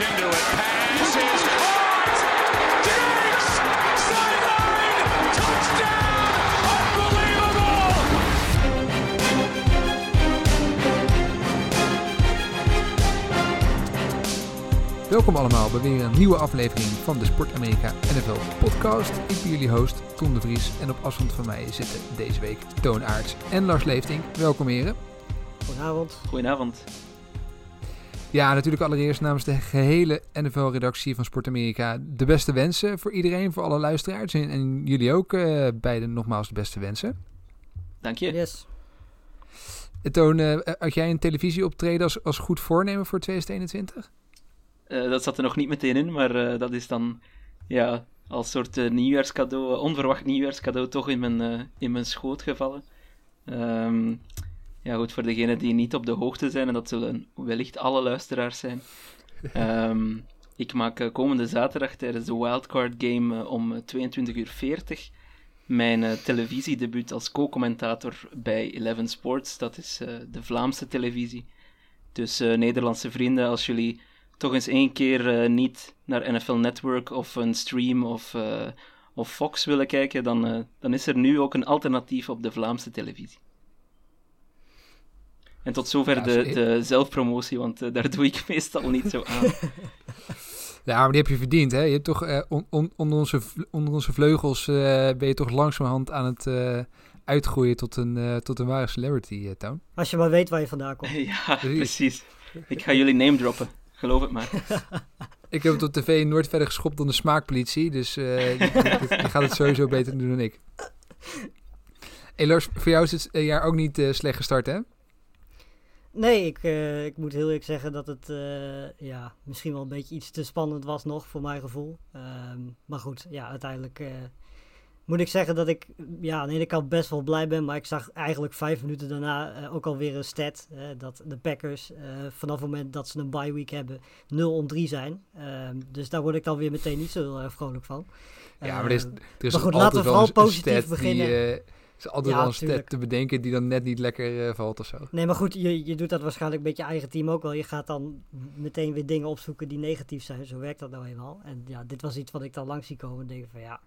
into it. Pass is caught. Diggs! Sideline! Touchdown! Unbelievable! Welkom allemaal bij weer een nieuwe aflevering van de Sport Amerika NFL podcast. Ik ben jullie host Tom de Vries en op afstand van mij zitten deze week Toon Aerts en Lars Leefting. Welkom heren. Goedenavond. Goedenavond. Ja, natuurlijk allereerst namens de gehele NFL-redactie van Sport Amerika de beste wensen voor iedereen, voor alle luisteraars en, en jullie ook uh, beiden nogmaals de beste wensen. Dank je. Yes. Toon, uh, had jij een televisieoptreden als, als goed voornemen voor 2021? Uh, dat zat er nog niet meteen in, maar uh, dat is dan ja, als soort uh, nieuwjaarscadeau, onverwacht nieuwjaarscadeau, toch in mijn, in mijn schoot gevallen. Um, ja, goed, voor degenen die niet op de hoogte zijn, en dat zullen wellicht alle luisteraars zijn. Um, ik maak komende zaterdag tijdens de wildcard game om 22.40 uur mijn televisiedebuut als co-commentator bij Eleven Sports. Dat is de Vlaamse televisie. Dus Nederlandse vrienden, als jullie toch eens één keer niet naar NFL Network of een stream of, of Fox willen kijken, dan, dan is er nu ook een alternatief op de Vlaamse televisie. En tot zover ja, de, de zelfpromotie, want daar doe ik meestal niet zo aan. Ja, maar die heb je verdiend, hè? Je hebt toch on, on, onder, onze, onder onze vleugels ben je toch langzamerhand aan het uitgroeien tot een, tot een ware celebrity, Toon. Als je maar weet waar je vandaan komt. ja, precies. Ik ga jullie name droppen. Geloof het maar. ik heb het op tv nooit verder geschopt dan de smaakpolitie. Dus uh, je, je, gaat het sowieso beter doen dan ik. Hey Lars, voor jou is het jaar ook niet uh, slecht gestart, hè? Nee, ik, uh, ik moet heel eerlijk zeggen dat het ja, misschien wel een beetje iets te spannend was nog, voor mijn gevoel. Um, maar goed, ja, uiteindelijk moet ik zeggen dat ik ja, aan de ene kant best wel blij ben. Maar ik zag eigenlijk vijf minuten daarna ook alweer een stat. Dat de Packers vanaf het moment dat ze een bye week hebben 0 om 3 zijn. dus daar word ik dan weer meteen niet zo heel erg vrolijk van. Ja, maar er is, er is maar goed, laten we vooral positief beginnen. Die, is altijd ja, wel een stat te bedenken die dan net niet lekker valt of zo. Nee, maar goed, je, je doet dat waarschijnlijk met je eigen team ook wel. Je gaat dan meteen weer dingen opzoeken die negatief zijn. Zo werkt dat nou eenmaal. En ja, dit was iets wat ik dan langs zie komen en denk van ja,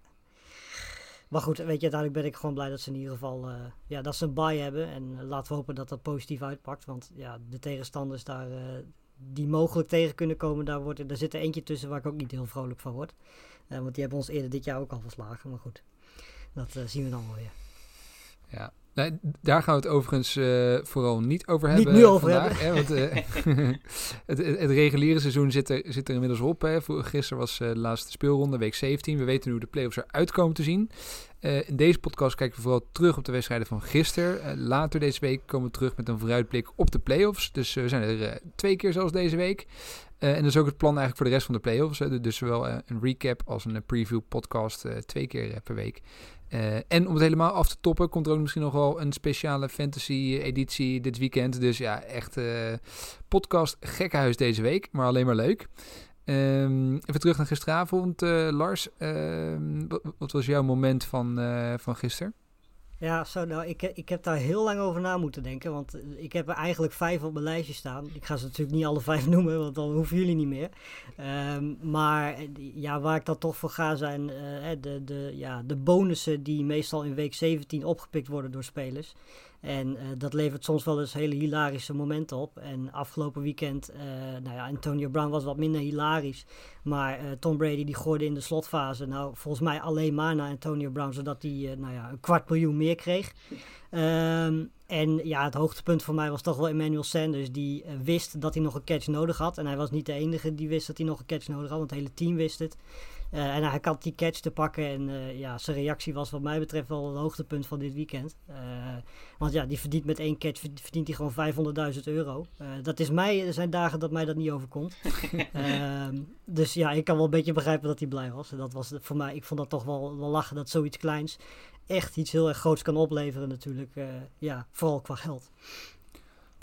maar goed, weet je, uiteindelijk ben ik gewoon blij dat ze in ieder geval uh, ja, dat ze een bye hebben. En uh, laten we hopen dat dat positief uitpakt. Want ja, de tegenstanders daar, uh, die mogelijk tegen kunnen komen, daar, wordt, daar zit er eentje tussen waar ik ook niet heel vrolijk van word. want die hebben ons eerder dit jaar ook al verslagen. Maar goed, dat zien we dan wel weer. Ja, Nee, daar gaan we het overigens uh, vooral niet over hebben. Niet nu over vandaag, hebben. Hè, want, uh, het, het, reguliere seizoen zit er, zit er inmiddels op. Hè. Gisteren was uh, de laatste speelronde, week 17. We weten nu hoe de playoffs eruit komen te zien. in deze podcast kijken we vooral terug op de wedstrijden van gisteren. later deze week komen we terug met een vooruitblik op de playoffs. Dus we zijn er twee keer zelfs deze week. en dat is ook het plan eigenlijk voor de rest van de playoffs. Hè. Dus zowel een recap als een preview podcast twee keer per week. Uh, en om het helemaal af te toppen, komt er ook misschien nog wel een speciale fantasy-editie dit weekend. Dus ja, echt uh, podcast gekkenhuis deze week, maar alleen maar leuk. Um, even terug naar gisteravond, uh, Lars. Ehm, wat, wat, was jouw moment van, van gisteren? Ja, zo, nou, ik, ik heb daar heel lang over na moeten denken. Want ik heb er eigenlijk vijf op mijn lijstje staan. Ik ga ze natuurlijk niet alle vijf noemen, want dan hoeven jullie niet meer. Um, maar ja, waar ik dan toch voor ga zijn uh, de, de, ja, de bonussen die meestal in week 17 opgepikt worden door spelers. En uh, dat levert soms wel eens hele hilarische momenten op. En afgelopen weekend, uh, nou ja, Antonio Brown was wat minder hilarisch. Maar uh, Tom Brady die gooide in de slotfase, nou volgens mij alleen maar naar Antonio Brown, zodat hij nou ja, een kwart miljoen meer kreeg. Um, en ja, het hoogtepunt voor mij was toch wel Emmanuel Sanders, die wist dat hij nog een catch nodig had. En hij was niet de enige die wist dat hij nog een catch nodig had, want het hele team wist het. Uh, en hij had die catch te pakken. En uh, ja, zijn reactie was wat mij betreft wel het hoogtepunt van dit weekend. Uh, want ja, die verdient met één catch verdient hij gewoon 500.000 euro. dat is mij, er zijn dagen dat mij dat niet overkomt. Ehm, dus ja, ik kan wel een beetje begrijpen dat hij blij was. En dat was voor mij, ik vond dat toch wel, wel lachen dat zoiets kleins echt iets heel erg groots kan opleveren natuurlijk. ja, vooral qua geld.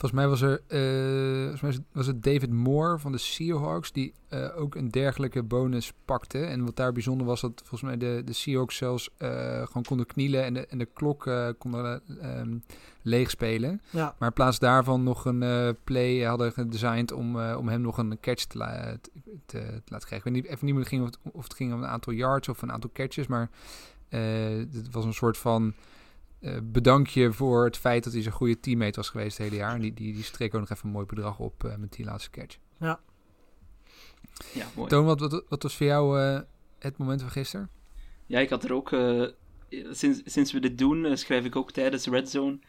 Volgens mij was er uh, volgens mij was het David Moore van de Seahawks die uh, ook een dergelijke bonus pakte. En wat daar bijzonder was, dat volgens mij de, de Seahawks zelfs uh, gewoon konden knielen en de, en de klok konden um, leegspelen. Ja. Maar in plaats daarvan nog een play hadden gedesigned om, om hem nog een catch te, la te, te, laten krijgen. Ik weet niet, even niet meer ging of, het, of het ging om een aantal yards of een aantal catches, maar het was een soort van uh, bedank je voor het feit dat hij zo'n goede teammate was geweest het hele jaar. En die, die, die streek ook nog even een mooi bedrag op uh, met die laatste catch. Ja. Ja, mooi. Toon, wat, wat, wat was voor jou uh, het moment van gisteren? Ja, ik had er ook... sinds, sinds we dit doen, schrijf ik ook tijdens Red Zone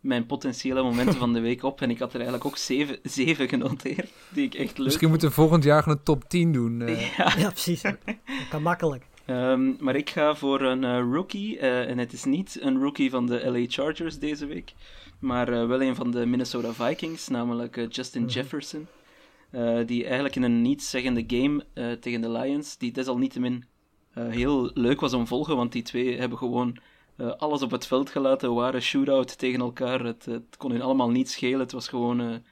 mijn potentiële momenten van de week op. En ik had er eigenlijk ook zeven, zeven genoteerd, die ik echt leuk Misschien moeten we volgend jaar gewoon een top 10 doen. Ja. ja, precies. Dat kan makkelijk. Um, maar ik ga voor een uh, rookie. Uh, en het is niet een rookie van de LA Chargers deze week. Maar uh, wel een van de Minnesota Vikings, namelijk Justin Mhm. Jefferson. die eigenlijk in een niet-zeggende game tegen de Lions, die desalniettemin heel leuk was om volgen, want die twee hebben gewoon alles op het veld gelaten, waren shootout tegen elkaar. Het, het kon hun allemaal niet schelen. Het was gewoon.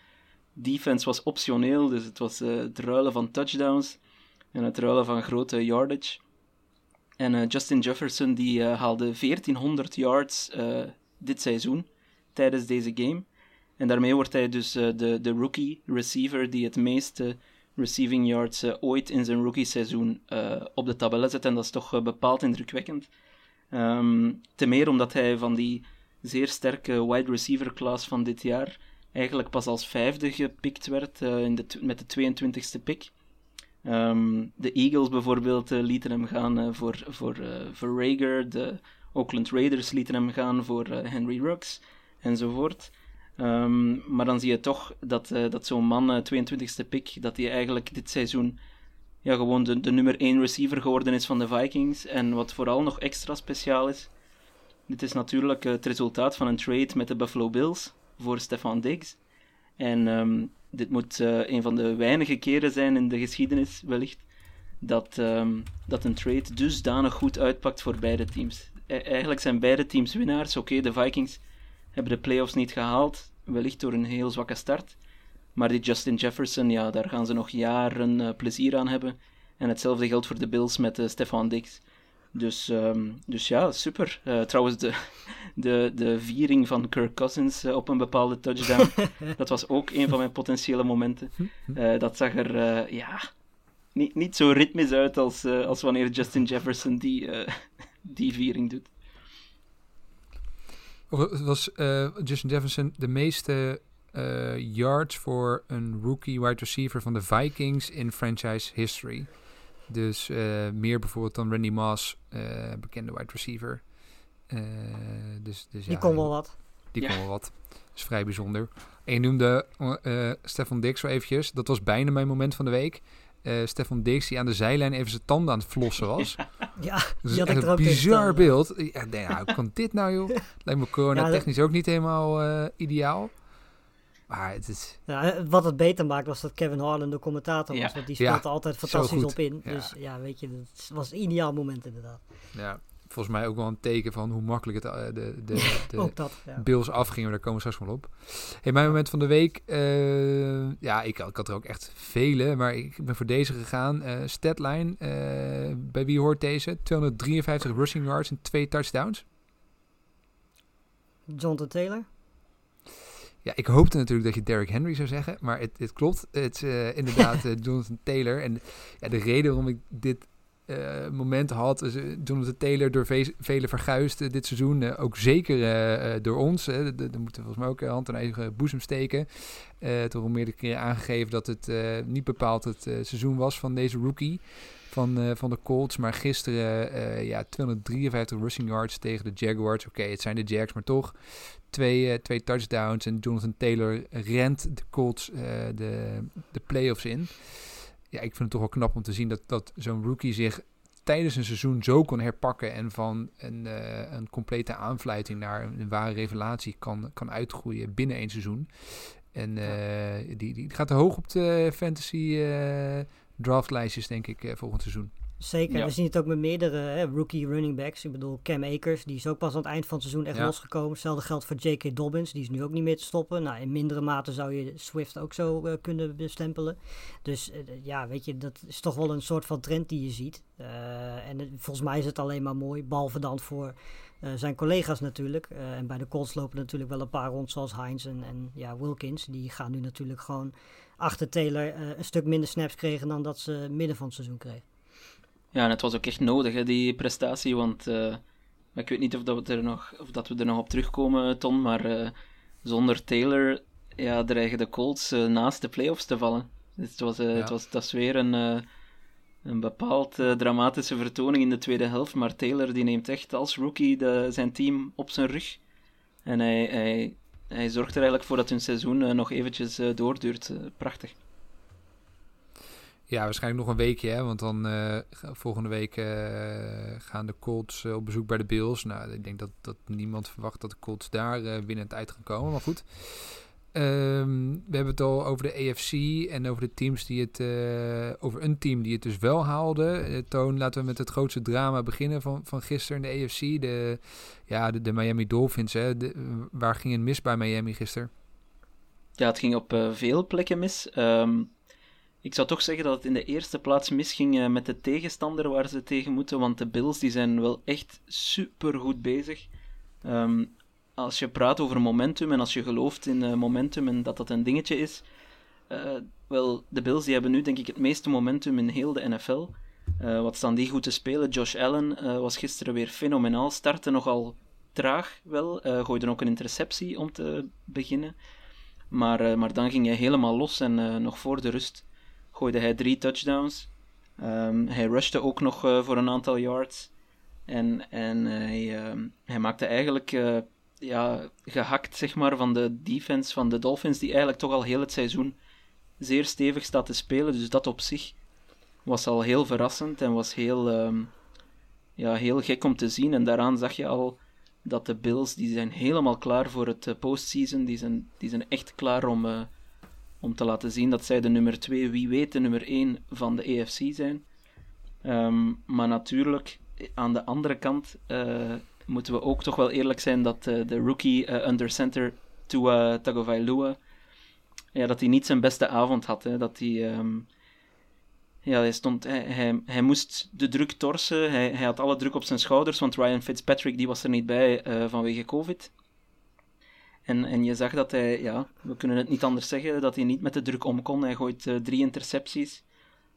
defense was optioneel, dus het was het ruilen van touchdowns en het ruilen van grote yardage. En uh, Justin Jefferson die uh, haalde 1400 yards uh, dit seizoen tijdens deze game. En daarmee wordt hij dus de, de rookie receiver die het meeste receiving yards ooit in zijn rookie seizoen op de tabellen zet. En dat is toch bepaald indrukwekkend. Um, te meer omdat hij van die zeer sterke wide receiver class van dit jaar eigenlijk pas als vijfde gepikt werd in met de 22e pick. Um, de Eagles bijvoorbeeld uh, lieten hem gaan uh, voor, voor, uh, voor Rager. De Oakland Raiders lieten hem gaan voor Henry Ruggs. Enzovoort. Um, maar dan zie je toch dat, dat zo'n man, 22e pick, dat hij eigenlijk dit seizoen ja, gewoon de, nummer 1 receiver geworden is van de Vikings. En wat vooral nog extra speciaal is, dit is natuurlijk het resultaat van een trade met de Buffalo Bills voor Stefan Diggs. En um, dit moet uh, een van de weinige keren zijn in de geschiedenis, wellicht, dat, um, dat een trade dusdanig goed uitpakt voor beide teams. E eigenlijk zijn beide teams winnaars. Oké, de Vikings hebben de playoffs niet gehaald, wellicht door een heel zwakke start. Maar die Justin Jefferson, ja, daar gaan ze nog jaren uh, plezier aan hebben. En hetzelfde geldt voor de Bills met uh, Stefan Diggs. Dus, um, dus ja, super. Uh, trouwens, de, de, de viering van Kirk Cousins uh, op een bepaalde touchdown, dat was ook een van mijn potentiële momenten. Uh, dat zag er ja, niet, niet zo ritmisch uit als, als wanneer Justin Jefferson die, die viering doet. Was Justin Jefferson de meeste yards voor een rookie wide receiver van de Vikings in franchise history? Dus uh, meer bijvoorbeeld dan Randy Moss, uh, bekende wide receiver. Uh, dus, dus die ja, kon wel wat. Die Ja. kon wel wat. Dat is vrij bijzonder. En je noemde Stefan Dix zo eventjes. Dat was bijna mijn moment van de week. Stefan Dix die aan de zijlijn even zijn tanden aan het flossen was. Ja, Dat is echt een bizar beeld. Ja, nee, nou, hoe kan dit nou joh? Lijkt me corona Ja, dat- technisch ook niet helemaal eh, ideaal. Maar het is... Ja, eh, wat het beter maakt was dat Kevin Harlan de commentator was. Ja. Want die speelt altijd fantastisch op in. Dus ja, weet je, het was een ideaal moment inderdaad. Ja, volgens mij ook wel een teken van hoe makkelijk het eh, de, de, de, dat. Bills afgingen, maar daar komen we straks wel op. Hey, mijn moment van de week. eh, ja, ik, ik had er ook echt vele, maar ik ben voor deze gegaan. Eh statline, bij wie hoort deze? 253 rushing yards en twee touchdowns. Jonathan Taylor. Ja, ik hoopte natuurlijk dat je Derrick Henry zou zeggen, maar het, het klopt. Het is eh, inderdaad eh, Jonathan Taylor. En ja, de reden waarom ik dit eh, moment had, is eh, Jonathan Taylor door ve- velen verguisd dit seizoen. ook zeker door ons. Daar moeten we volgens mij ook hand aan eigen boezem steken. Toch al meerdere keren aangegeven dat het niet bepaald het seizoen was van deze rookie. Van, eh, van de Colts, maar gisteren eh, ja, 253 rushing yards tegen de Jaguars. Oké, het zijn de Jags, maar toch twee, eh, twee touchdowns. En Jonathan Taylor rent de Colts de, de playoffs in. Ja, ik vind het toch wel knap om te zien dat, dat zo'n rookie zich tijdens een seizoen zo kon herpakken en van een, een complete aanfluiting naar een, ware revelatie kan, kan uitgroeien binnen één seizoen. En die, die gaat hoog op de fantasy draftlijstjes, denk ik, eh, volgend seizoen. Zeker, Ja. we zien het ook met meerdere hè, rookie running backs. Ik bedoel, Cam Akers, die is ook pas aan het eind van het seizoen echt Ja. losgekomen. Hetzelfde geldt voor J.K. Dobbins, die is nu ook niet meer te stoppen. Nou, in mindere mate zou je Swift ook zo eh, kunnen bestempelen. Dus eh, ja, weet je, dat is toch wel een soort van trend die je ziet. Eh, en volgens mij is het alleen maar mooi, behalve dan voor zijn collega's natuurlijk. En bij de Colts lopen natuurlijk wel een paar rond, zoals Heinz en, en ja, Wilkins. Die gaan nu natuurlijk gewoon achter Taylor een stuk minder snaps kregen dan dat ze midden van het seizoen kregen. Ja, en het was ook echt nodig, hè, die prestatie, want eh, ik weet niet of, dat we, er nog, of dat we er nog op terugkomen, Ton, maar eh, zonder Taylor ja, dreigen de Colts eh, naast de playoffs te vallen. Dus het was, Ja. het was, dat is weer een, een bepaald dramatische vertoning in de tweede helft, maar Taylor die neemt echt als rookie de, zijn team op zijn rug. En hij, hij, hij zorgt er eigenlijk voor dat hun seizoen nog eventjes doorduurt. Prachtig. Ja, waarschijnlijk nog een weekje, hè? want dan ga- volgende week eh, gaan de Colts eh, op bezoek bij de Bills. Nou, ik denk dat, dat niemand verwacht dat de Colts daar winnend uit gaan komen, maar goed. Ehm, we hebben het al over de AFC en over de teams die het, over een team die het dus wel haalde. Toon, laten we met het grootste drama beginnen van, van gisteren in de AFC. De, ja, de, de Miami Dolphins, hè? De, waar ging het mis bij Miami gisteren? Ja, het ging op veel plekken mis. Ehm, ik zou toch zeggen dat het in de eerste plaats misging eh, met de tegenstander waar ze tegen moeten, want de Bills die zijn wel echt super goed bezig. Ehm, als je praat over momentum en als je gelooft in eh, momentum en dat dat een dingetje is, eh, wel, de Bills die hebben nu denk ik het meeste momentum in heel de NFL. Wat staan die goed te spelen? Josh Allen was gisteren weer fenomenaal, startte nogal traag wel, gooide ook een interceptie om te beginnen. Maar, maar dan ging hij helemaal los en nog voor de rust gooide hij drie touchdowns. Ehm, hij rushte ook nog eh, voor een aantal yards. En, en hij, ehm, hij maakte eigenlijk eh, ja, gehakt zeg maar, van de defense van de Dolphins, die eigenlijk toch al heel het seizoen zeer stevig staat te spelen. Dus dat op zich was al heel verrassend en was heel, ehm, ja, heel gek om te zien. En daaraan zag je al dat de Bills, die zijn helemaal klaar voor het eh, postseason. Die zijn, die zijn echt klaar om, eh, om te laten zien dat zij de nummer 2, wie weet de nummer 1 van de AFC zijn. Ehm, maar natuurlijk, aan de andere kant eh, moeten we ook toch wel eerlijk zijn dat eh, de rookie eh, under center Tua Tagovailoa, ja, dat hij niet zijn beste avond had. Hè, dat hij... ehm, ja, hij, stond, hij, hij, moest de druk torsen. Hij, hij had alle druk op zijn schouders, want Ryan Fitzpatrick die was er niet bij vanwege COVID. En, en je zag dat hij, ja, we kunnen het niet anders zeggen, dat hij niet met de druk om kon. Hij gooit eh, drie intercepties.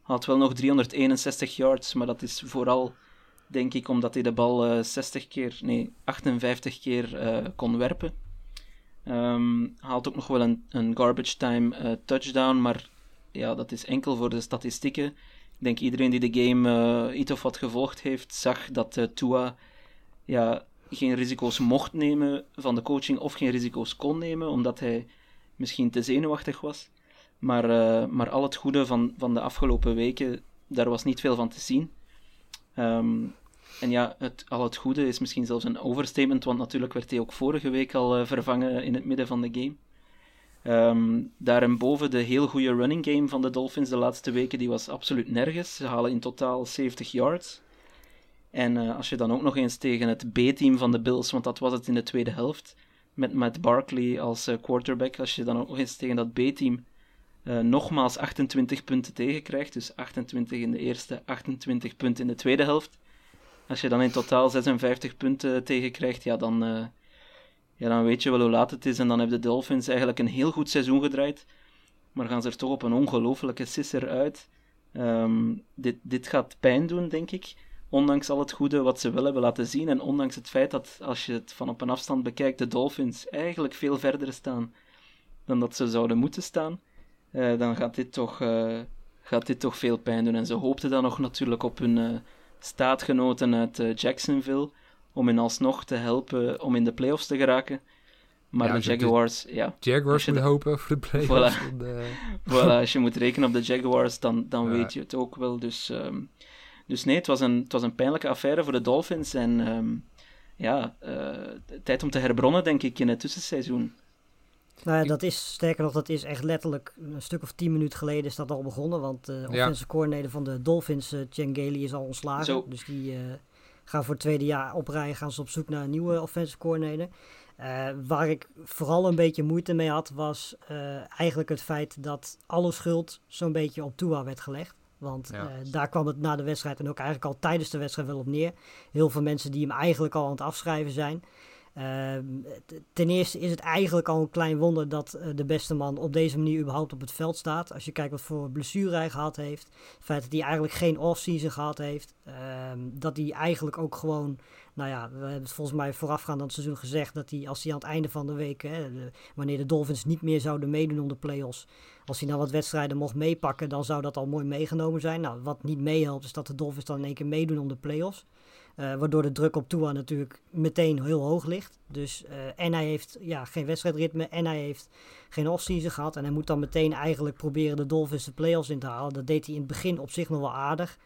Had wel nog 361 yards, maar dat is vooral, denk ik, omdat hij de bal eh 60 keer, nee, 58 keer eh, kon werpen. Ehm haalt ook nog wel een, een garbage time eh, touchdown, maar ja, dat is enkel voor de statistieken. Ik denk iedereen die de game eh, iets of wat gevolgd heeft, zag dat eh, Tua ja, geen risico's mocht nemen van de coaching of geen risico's kon nemen, omdat hij misschien te zenuwachtig was. Maar, eh, maar al het goede van, van de afgelopen weken, daar was niet veel van te zien. Ehm, en ja, het, al het goede is misschien zelfs een overstatement, want natuurlijk werd hij ook vorige week al eh, vervangen in het midden van de game. Ehm daarboven de heel goede running game van de Dolphins de laatste weken, die was absoluut nergens. Ze halen in totaal 70 yards. En eh, als je dan ook nog eens tegen het B-team van de Bills, want dat was het in de tweede helft, met Matt Barkley als eh, quarterback, als je dan ook nog eens tegen dat B-team eh, nogmaals 28 punten tegenkrijgt, dus 28 in de eerste, 28 punten in de tweede helft. Als je dan in totaal 56 punten tegenkrijgt, ja, dan, ja, dan weet je wel hoe laat het is. En dan hebben de Dolphins eigenlijk een heel goed seizoen gedraaid, maar gaan ze er toch op een ongelofelijke sisser uit. Ehm, dit, dit gaat pijn doen, denk ik ondanks al het goede wat ze wel hebben laten zien en ondanks het feit dat als je het van op een afstand bekijkt, de Dolphins eigenlijk veel verder staan dan dat ze zouden moeten staan, eh, dan gaat dit, toch, eh, gaat dit toch veel pijn doen. En ze hoopten dan nog natuurlijk op hun eh, staatgenoten uit Jacksonville om hen alsnog te helpen om in de playoffs te geraken. Maar Ja, de je de- Jaguars, ja, Jaguars moet de- hopen voor de playoffs. Voilà. voilà, als je moet rekenen op de Jaguars, dan, dan Ja. weet je het ook wel. Dus, ehm, dus nee, het was, een, het was een pijnlijke affaire voor de Dolphins. En ehm, ja, eh, tijd om te herbronnen, denk ik, in het tussenseizoen. Nou ja, dat is, sterker nog, dat is echt letterlijk een stuk of tien minuten geleden is dat al begonnen. Want de Ja. offensive coordinator van de Dolphins, eh Chen Gailey, is al ontslagen. Zo. Dus die eh, gaan voor het tweede jaar op rij gaan ze op zoek naar een nieuwe offensive coordinator. Eh, waar ik vooral een beetje moeite mee had, was eh, eigenlijk het feit dat alle schuld zo'n beetje op Tua werd gelegd. Want Ja. eh, daar kwam het na de wedstrijd en ook eigenlijk al tijdens de wedstrijd wel op neer. Heel veel mensen die hem eigenlijk al aan het afschrijven zijn. Ehm, ten eerste is het eigenlijk al een klein wonder dat eh, de beste man op deze manier überhaupt op het veld staat. Als je kijkt wat voor blessure hij gehad heeft. Het feit dat hij eigenlijk geen offseason gehad heeft. Ehm, dat hij eigenlijk ook gewoon, nou ja, we hebben het volgens mij voorafgaand aan het seizoen gezegd dat hij als hij aan het einde van de week, hè, de- wanneer de Dolphins niet meer zouden meedoen om de playoffs, als hij dan wat wedstrijden mocht meepakken, dan zou dat al mooi meegenomen zijn. Nou, wat niet meehelpt is dat de Dolphins dan in één keer meedoen om de playoffs. Eh, waardoor de druk op Tua natuurlijk meteen heel hoog ligt. Dus, eh, en hij heeft ja, geen wedstrijdritme en hij heeft geen offseason gehad. En hij moet dan meteen eigenlijk proberen de Dolphins de playoffs in te halen. Dat deed hij in het begin op zich nog wel aardig.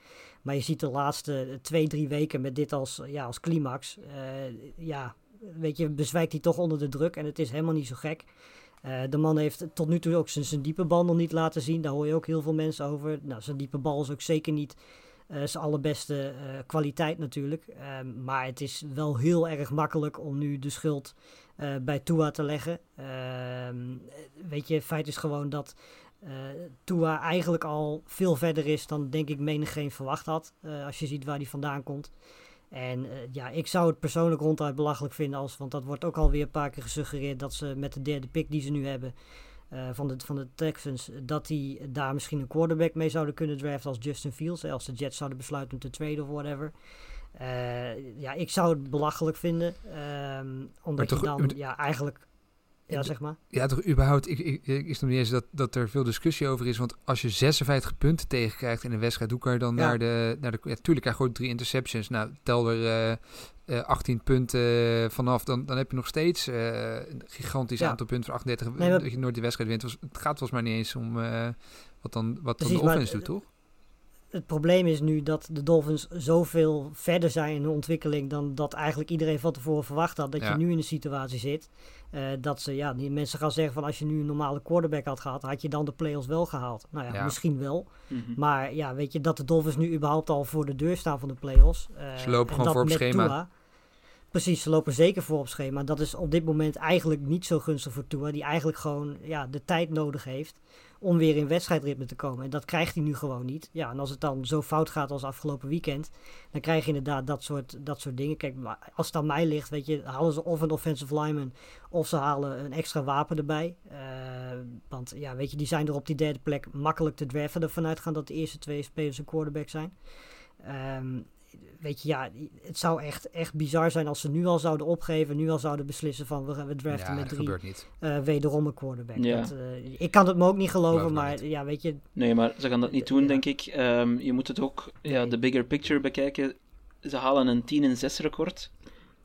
Maar je ziet de laatste twee, drie weken met dit als, ja, als climax. eh, ja, weet je, bezwijkt hij toch onder de druk. En het is helemaal niet zo gek. Eh, de man heeft tot nu toe ook zijn, diepe bal nog niet laten zien. Daar hoor je ook heel veel mensen over. Nou, zijn diepe bal is ook zeker niet eh, zijn allerbeste eh, kwaliteit natuurlijk. Ehm, maar het is wel heel erg makkelijk om nu de schuld bij Tua te leggen. Ehm, weet je, feit is gewoon dat eh Tua eigenlijk al veel verder is dan denk ik menigeen verwacht had. als je ziet waar hij vandaan komt. En eh, ja, ik zou het persoonlijk ronduit belachelijk vinden als, want dat wordt ook alweer een paar keer gesuggereerd dat ze met de derde pick die ze nu hebben eh, van, de, van de Texans, dat die daar misschien een quarterback mee zouden kunnen draften als Justin Fields. hè, Als de Jets zouden besluiten om te traden of whatever. Eh, ja, ik zou het belachelijk vinden. ehm, omdat toch- je dan ja, eigenlijk... Ja, zeg maar. Ja, toch überhaupt, ik, ik, ik is nog niet eens dat, dat er veel discussie over is. Want als je 56 punten tegenkrijgt in een wedstrijd, hoe kan je dan Ja. naar de... Naar de ja, tuurlijk, hij gooit drie interceptions. Nou, tel er eh, eh, 18 punten vanaf, dan, dan heb je nog steeds eh, een gigantisch Ja. aantal punten van 38. Nee, maar- dat je nooit die wedstrijd wint. Het gaat volgens mij niet eens om eh, wat dan, wat dan de offense doet, toch? Het probleem is nu dat de Dolphins zoveel verder zijn in hun ontwikkeling dan dat eigenlijk iedereen van tevoren verwacht had. Dat Ja. je nu in een situatie zit eh, dat ze, ja, die mensen gaan zeggen van als je nu een normale quarterback had gehad, had je dan de playoffs wel gehaald. Nou ja, Ja. misschien wel. Mhm. Maar ja, weet je, dat de Dolphins nu überhaupt al voor de deur staan van de playoffs. eh, Ze lopen en gewoon voor op schema. Tua. Precies, ze lopen zeker voor op schema. Dat is op dit moment eigenlijk niet zo gunstig voor Tua. Die eigenlijk gewoon ja, de tijd nodig heeft om weer in wedstrijdritme te komen. En dat krijgt hij nu gewoon niet. Ja, en als het dan zo fout gaat als afgelopen weekend, dan krijg je inderdaad dat soort, dat soort dingen. Kijk, maar als het aan mij ligt, weet je, halen ze of een offensive lineman of ze halen een extra wapen erbij. Eh, want ja, weet je, die zijn er op die derde plek makkelijk te draften. Ervan uitgaan dat de eerste twee spelers een quarterback zijn. Ehm, weet je, ja, het zou echt, echt bizar zijn als ze nu al zouden opgeven, nu al zouden beslissen van we, gaan- we draften Ja, met dat drie gebeurt niet. eh, wederom een quarterback. Ja. Dat, eh, ik kan het me ook niet geloven, maar niet. ja, weet je, Nee, maar ze gaan dat niet doen, ja. denk ik. Ehm, je moet het ook, ja, de bigger picture bekijken. Ze halen een 10 en 6 record.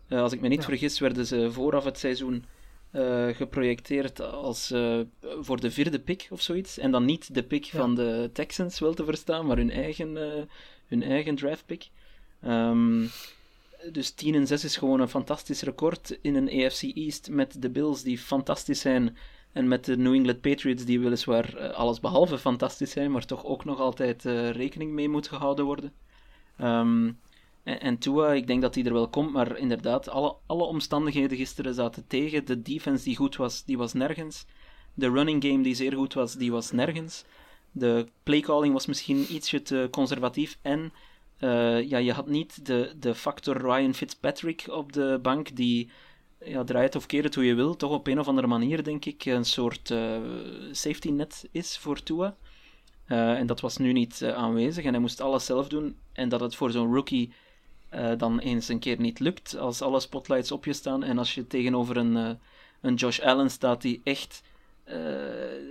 Eh, als ik me niet Ja. vergis, werden ze vooraf het seizoen eh, geprojecteerd als eh, voor de vierde pick of zoiets. En dan niet de pick Ja. van de Texans, wel te verstaan, maar hun eigen, eh, hun eigen draft pick. Ehm, dus 10 en 6 is gewoon een fantastisch record in een AFC East met de Bills die fantastisch zijn. En met de New England Patriots die weliswaar eh, alles behalve fantastisch zijn, maar toch ook nog altijd eh, rekening mee moet gehouden worden. Ehm, en, en Tua, ik denk dat hij er wel komt, maar inderdaad, alle, alle omstandigheden gisteren zaten tegen. De defense die goed was, die was nergens. De running game die zeer goed was, die was nergens. De playcalling was misschien ietsje te conservatief en eh, ja, je had niet de, de factor Ryan Fitzpatrick op de bank die ja, draai het of keer het hoe je wil, toch op een of andere manier, denk ik, een soort eh, safety net is voor Tua. Eh, en dat was nu niet aanwezig en hij moest alles zelf doen. En dat het voor zo'n rookie dan eens een keer niet lukt, als alle spotlights op je staan en als je tegenover een, een Josh Allen staat die echt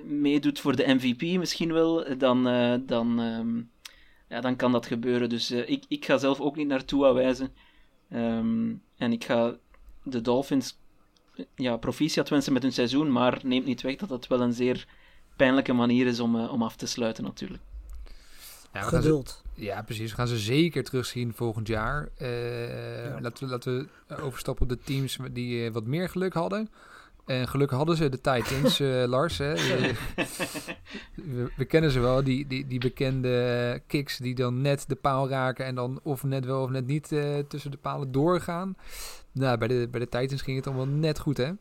meedoet voor de MVP misschien wel, dan, dan, ehm, ja, dan kan dat gebeuren. Dus eh, ik, ik ga zelf ook niet naar Tua wijzen. Ehm, en ik ga de Dolphins ja, proficiat wensen met hun seizoen, maar neemt niet weg dat het wel een zeer pijnlijke manier is om, eh, om af te sluiten natuurlijk. Ja, ze- geduld. Ja, precies. We gaan ze zeker terugzien volgend jaar. Eh, laten, we, laten we overstappen op de teams die wat meer geluk hadden. En gelukkig hadden ze de Titans, eh, Lars. Hè? we, we kennen ze wel, die, die, die bekende kicks die dan net de paal raken en dan of net wel of net niet eh, tussen de palen doorgaan. Nou, bij de, bij de Titans ging het allemaal net goed, hè?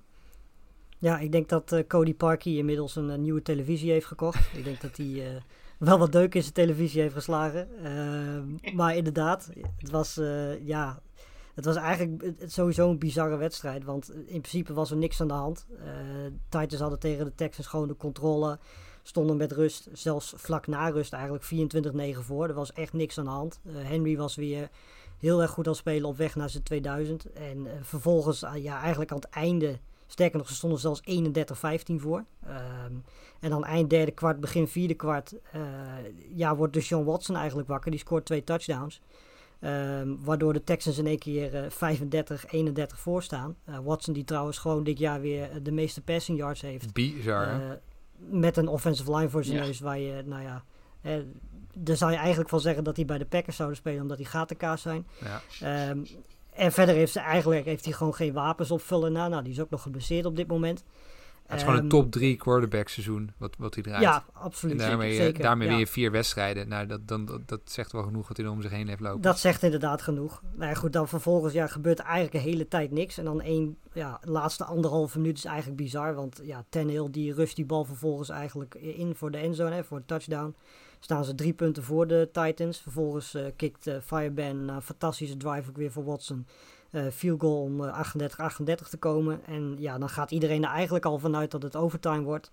Ja, ik denk dat eh, Cody Parkey inmiddels een, eh, nieuwe televisie heeft gekocht. ik denk dat hij eh, wel wat deuk in zijn televisie heeft geslagen. Ehm, maar inderdaad, het was, eh, ja, het was eigenlijk sowieso een bizarre wedstrijd. Want in principe was er niks aan de hand. Eh Titans hadden tegen de Texans gewoon de controle. Stonden met rust, zelfs vlak na rust eigenlijk 24-9 voor. Er was echt niks aan de hand. Eh, Henry was weer heel erg goed aan het spelen op weg naar zijn 2000. En eh, vervolgens, ja, eigenlijk aan het einde Sterker nog, ze stonden zelfs 31-15 voor. Ehm, en dan eind derde kwart, begin vierde kwart, eh, ja, wordt dus John Watson eigenlijk wakker. Die scoort twee touchdowns. Ehm, waardoor de Texans in één keer eh 35-31 voor staan. Eh, Watson die trouwens gewoon dit jaar weer eh, de meeste passing yards heeft. Bizar, hè? Eh, met een offensive line voor zijn Ja. neus waar je, nou ja... eh, daar zou je eigenlijk van zeggen dat hij bij de Packers zouden spelen omdat die gatenkaas zijn. ja. Ehm, en verder heeft, ze eigenlijk, heeft hij gewoon geen wapens opvullen. Nou, nou, die is ook nog geblesseerd op dit moment. Het is gewoon een Ehm, top drie quarterback seizoen wat, wat hij draait. Ja, en absoluut. daarmee, eh, zeker, daarmee ja. win je vier wedstrijden. Nou, dat, dan, dat, dat zegt wel genoeg wat hij er om zich heen heeft lopen. Dat zegt inderdaad genoeg. Nou ja, goed, dan vervolgens ja, gebeurt eigenlijk een hele tijd niks. En dan één, ja, de laatste anderhalve minuut is eigenlijk bizar. Want ja, Tannehill die rust die bal vervolgens eigenlijk in voor de endzone, hè, voor de touchdown. Staan ze drie punten voor de Titans. Vervolgens eh kikt eh Fireban een fantastische drive ook weer voor Watson. Eh field goal om eh, 38-38 te komen. En ja, dan gaat iedereen er eigenlijk al vanuit dat het overtime wordt.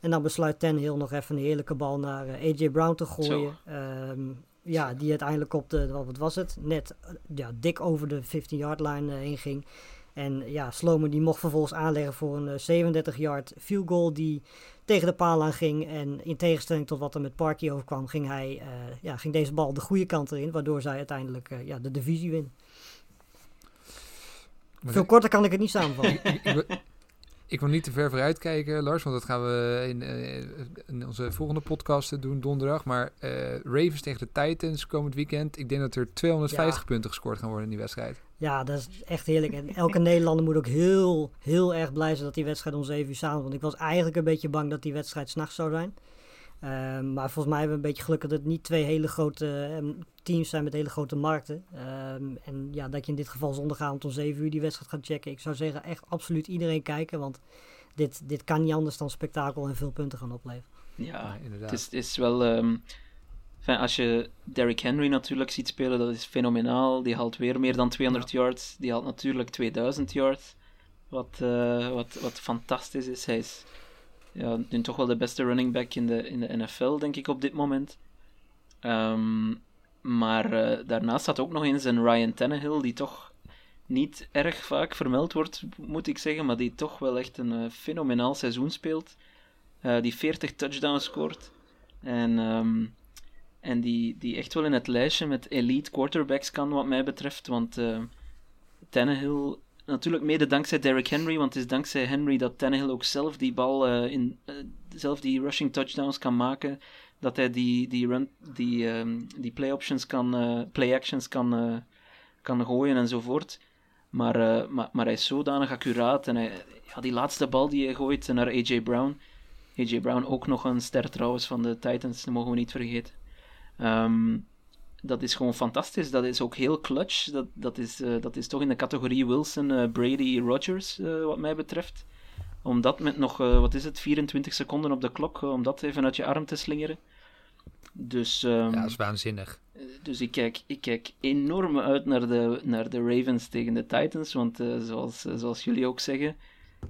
En dan besluit Tannehill nog even een heerlijke bal naar eh, AJ Brown te gooien. Ehm, ja, die uiteindelijk op de, wat was het, net eh, ja, dik over de 15-yard line eh, heen ging. En ja, Sloman die mocht vervolgens aanleggen voor een 37-yard field goal die tegen de paal aan ging. En in tegenstelling tot wat er met Parky overkwam, ging, hij, eh, ja, ging deze bal de goede kant erin. Waardoor zij uiteindelijk eh, ja, de divisie win. Veel korter kan ik het niet samenvatten. ik, ik, wil- ik wil niet te ver vooruit kijken, Lars, want dat gaan we in, eh, in onze volgende podcast doen donderdag. Maar eh, Ravens tegen de Titans komend weekend. Ik denk dat er 250 Ja. punten gescoord gaan worden in die wedstrijd. Ja, dat is echt heerlijk. En elke Nederlander moet ook heel, heel erg blij zijn dat die wedstrijd om 7 uur samen. Want ik was eigenlijk een beetje bang dat die wedstrijd s'nachts zou zijn. Ehm, maar volgens mij hebben we een beetje geluk dat het niet twee hele grote ehm, teams zijn met hele grote markten. Ehm, en ja, dat je in dit geval zondagavond om 7 uur die wedstrijd gaat checken. Ik zou zeggen, echt absoluut iedereen kijken. Want dit, dit kan niet anders dan spektakel en veel punten gaan opleveren. Ja, inderdaad. het is, het is wel... ehm, enfin, als je Derrick Henry natuurlijk ziet spelen, dat is fenomenaal. Die haalt weer meer dan 200 yards. Die haalt natuurlijk 2000 yards. Wat, eh, wat, wat fantastisch is. Hij is ja, nu toch wel de beste running back in de, in de NFL, denk ik, op dit moment. Ehm, maar eh, daarnaast staat ook nog eens een Ryan Tannehill, die toch niet erg vaak vermeld wordt, moet ik zeggen, maar die toch wel echt een eh, fenomenaal seizoen speelt. Eh, die 40 touchdowns scoort. En, ehm, en die, die echt wel in het lijstje met elite quarterbacks kan, wat mij betreft. Want eh Tannehill, natuurlijk mede dankzij Derrick Henry, want het is dankzij Henry dat Tannehill ook zelf die bal, eh, in, eh, zelf die rushing touchdowns kan maken. Dat hij die, die, run, die, ehm, die play options kan, eh, play actions kan, kan gooien enzovoort. Maar, maar, maar hij is zodanig accuraat. En hij, ja, die laatste bal die hij gooit naar AJ Brown. AJ Brown ook nog een ster trouwens van de Titans, dat mogen we niet vergeten. Ehm, dat is gewoon fantastisch. Dat is ook heel clutch. Dat, dat, is, eh, dat is toch in de categorie Wilson, eh, Brady, Rodgers, eh, wat mij betreft. Om dat met nog, wat is het, 24 seconden op de klok, om dat even uit je arm te slingeren. Dus, ehm, Ja, dat is waanzinnig. dus ik kijk, ik kijk enorm uit naar de, naar de Ravens tegen de Titans. Want zoals, zoals jullie ook zeggen,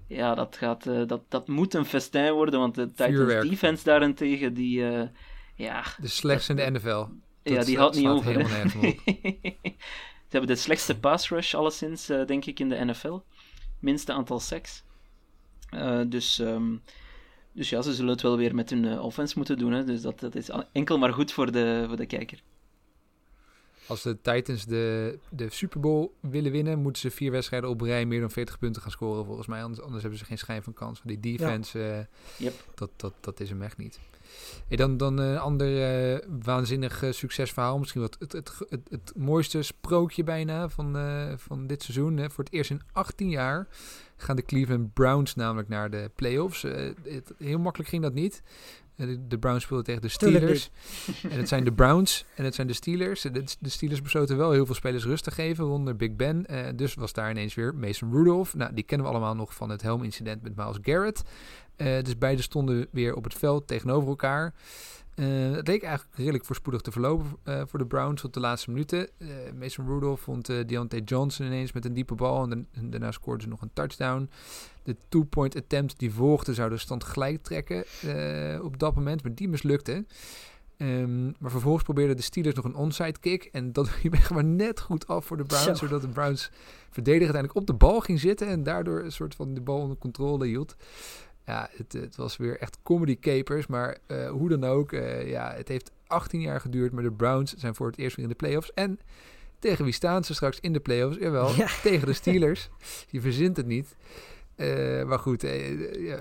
ja, dat, gaat, dat, dat moet een festijn worden. Want de Titans Vuurwerk. defense daarentegen, die, ja, De slechtste in de NFL. Ja, Dat die sla- houdt niet over. helemaal op. Ze hebben de slechtste pass rush alleszins, eh, denk ik, in de NFL. Minste aantal sacks. Eh, dus, ehm, dus ja, ze zullen het wel weer met hun eh, offense moeten doen. Hè. Dus dat, dat is enkel maar goed voor de, voor de kijker. Als de Titans de, de Super Bowl willen winnen, moeten ze vier wedstrijden op rij meer dan 40 punten gaan scoren volgens mij. Anders, anders hebben ze geen schijn van kans. Want die defense, Yep. dat, dat, dat is hem echt niet. Hey, dan, dan een ander eh, waanzinnig eh, succesverhaal. Misschien wat het, het, het, het mooiste sprookje bijna van, eh, van dit seizoen. Hè. Voor het eerst in 18 jaar gaan de Cleveland Browns namelijk naar de playoffs. Eh, het, heel makkelijk ging dat niet. Eh, de, Browns speelden tegen de Steelers. en het zijn de Browns en het zijn de Steelers. De, de Steelers besloten wel heel veel spelers rust te geven onder Big Ben. Eh, dus was daar ineens weer Mason Rudolph. Nou, die kennen we allemaal nog van het helmincident met Miles Garrett. Eh, dus beide stonden weer op het veld tegenover elkaar. Eh, het leek eigenlijk redelijk voorspoedig te verlopen eh, voor de Browns tot de laatste minuten. Mason Rudolph vond Deontay Johnson ineens met een diepe bal en, daarna scoorden ze nog een touchdown. De two-point attempt die volgde zou de stand gelijk trekken op dat moment, maar die mislukte. Ehm, maar vervolgens probeerden de Steelers nog een onside kick. En dat liep echt maar net goed af voor de Browns. Zo. Zodat de Browns verdediger uiteindelijk op de bal ging zitten. En daardoor een soort van de bal onder controle hield. Ja, het, het was weer echt comedy capers. Maar eh, hoe dan ook, eh, ja, het heeft 18 jaar geduurd. Maar de Browns zijn voor het eerst weer in de playoffs. En tegen wie staan ze straks in de playoffs? Jawel, Ja. tegen de Steelers. Je verzint het niet. Eh, maar goed, ja,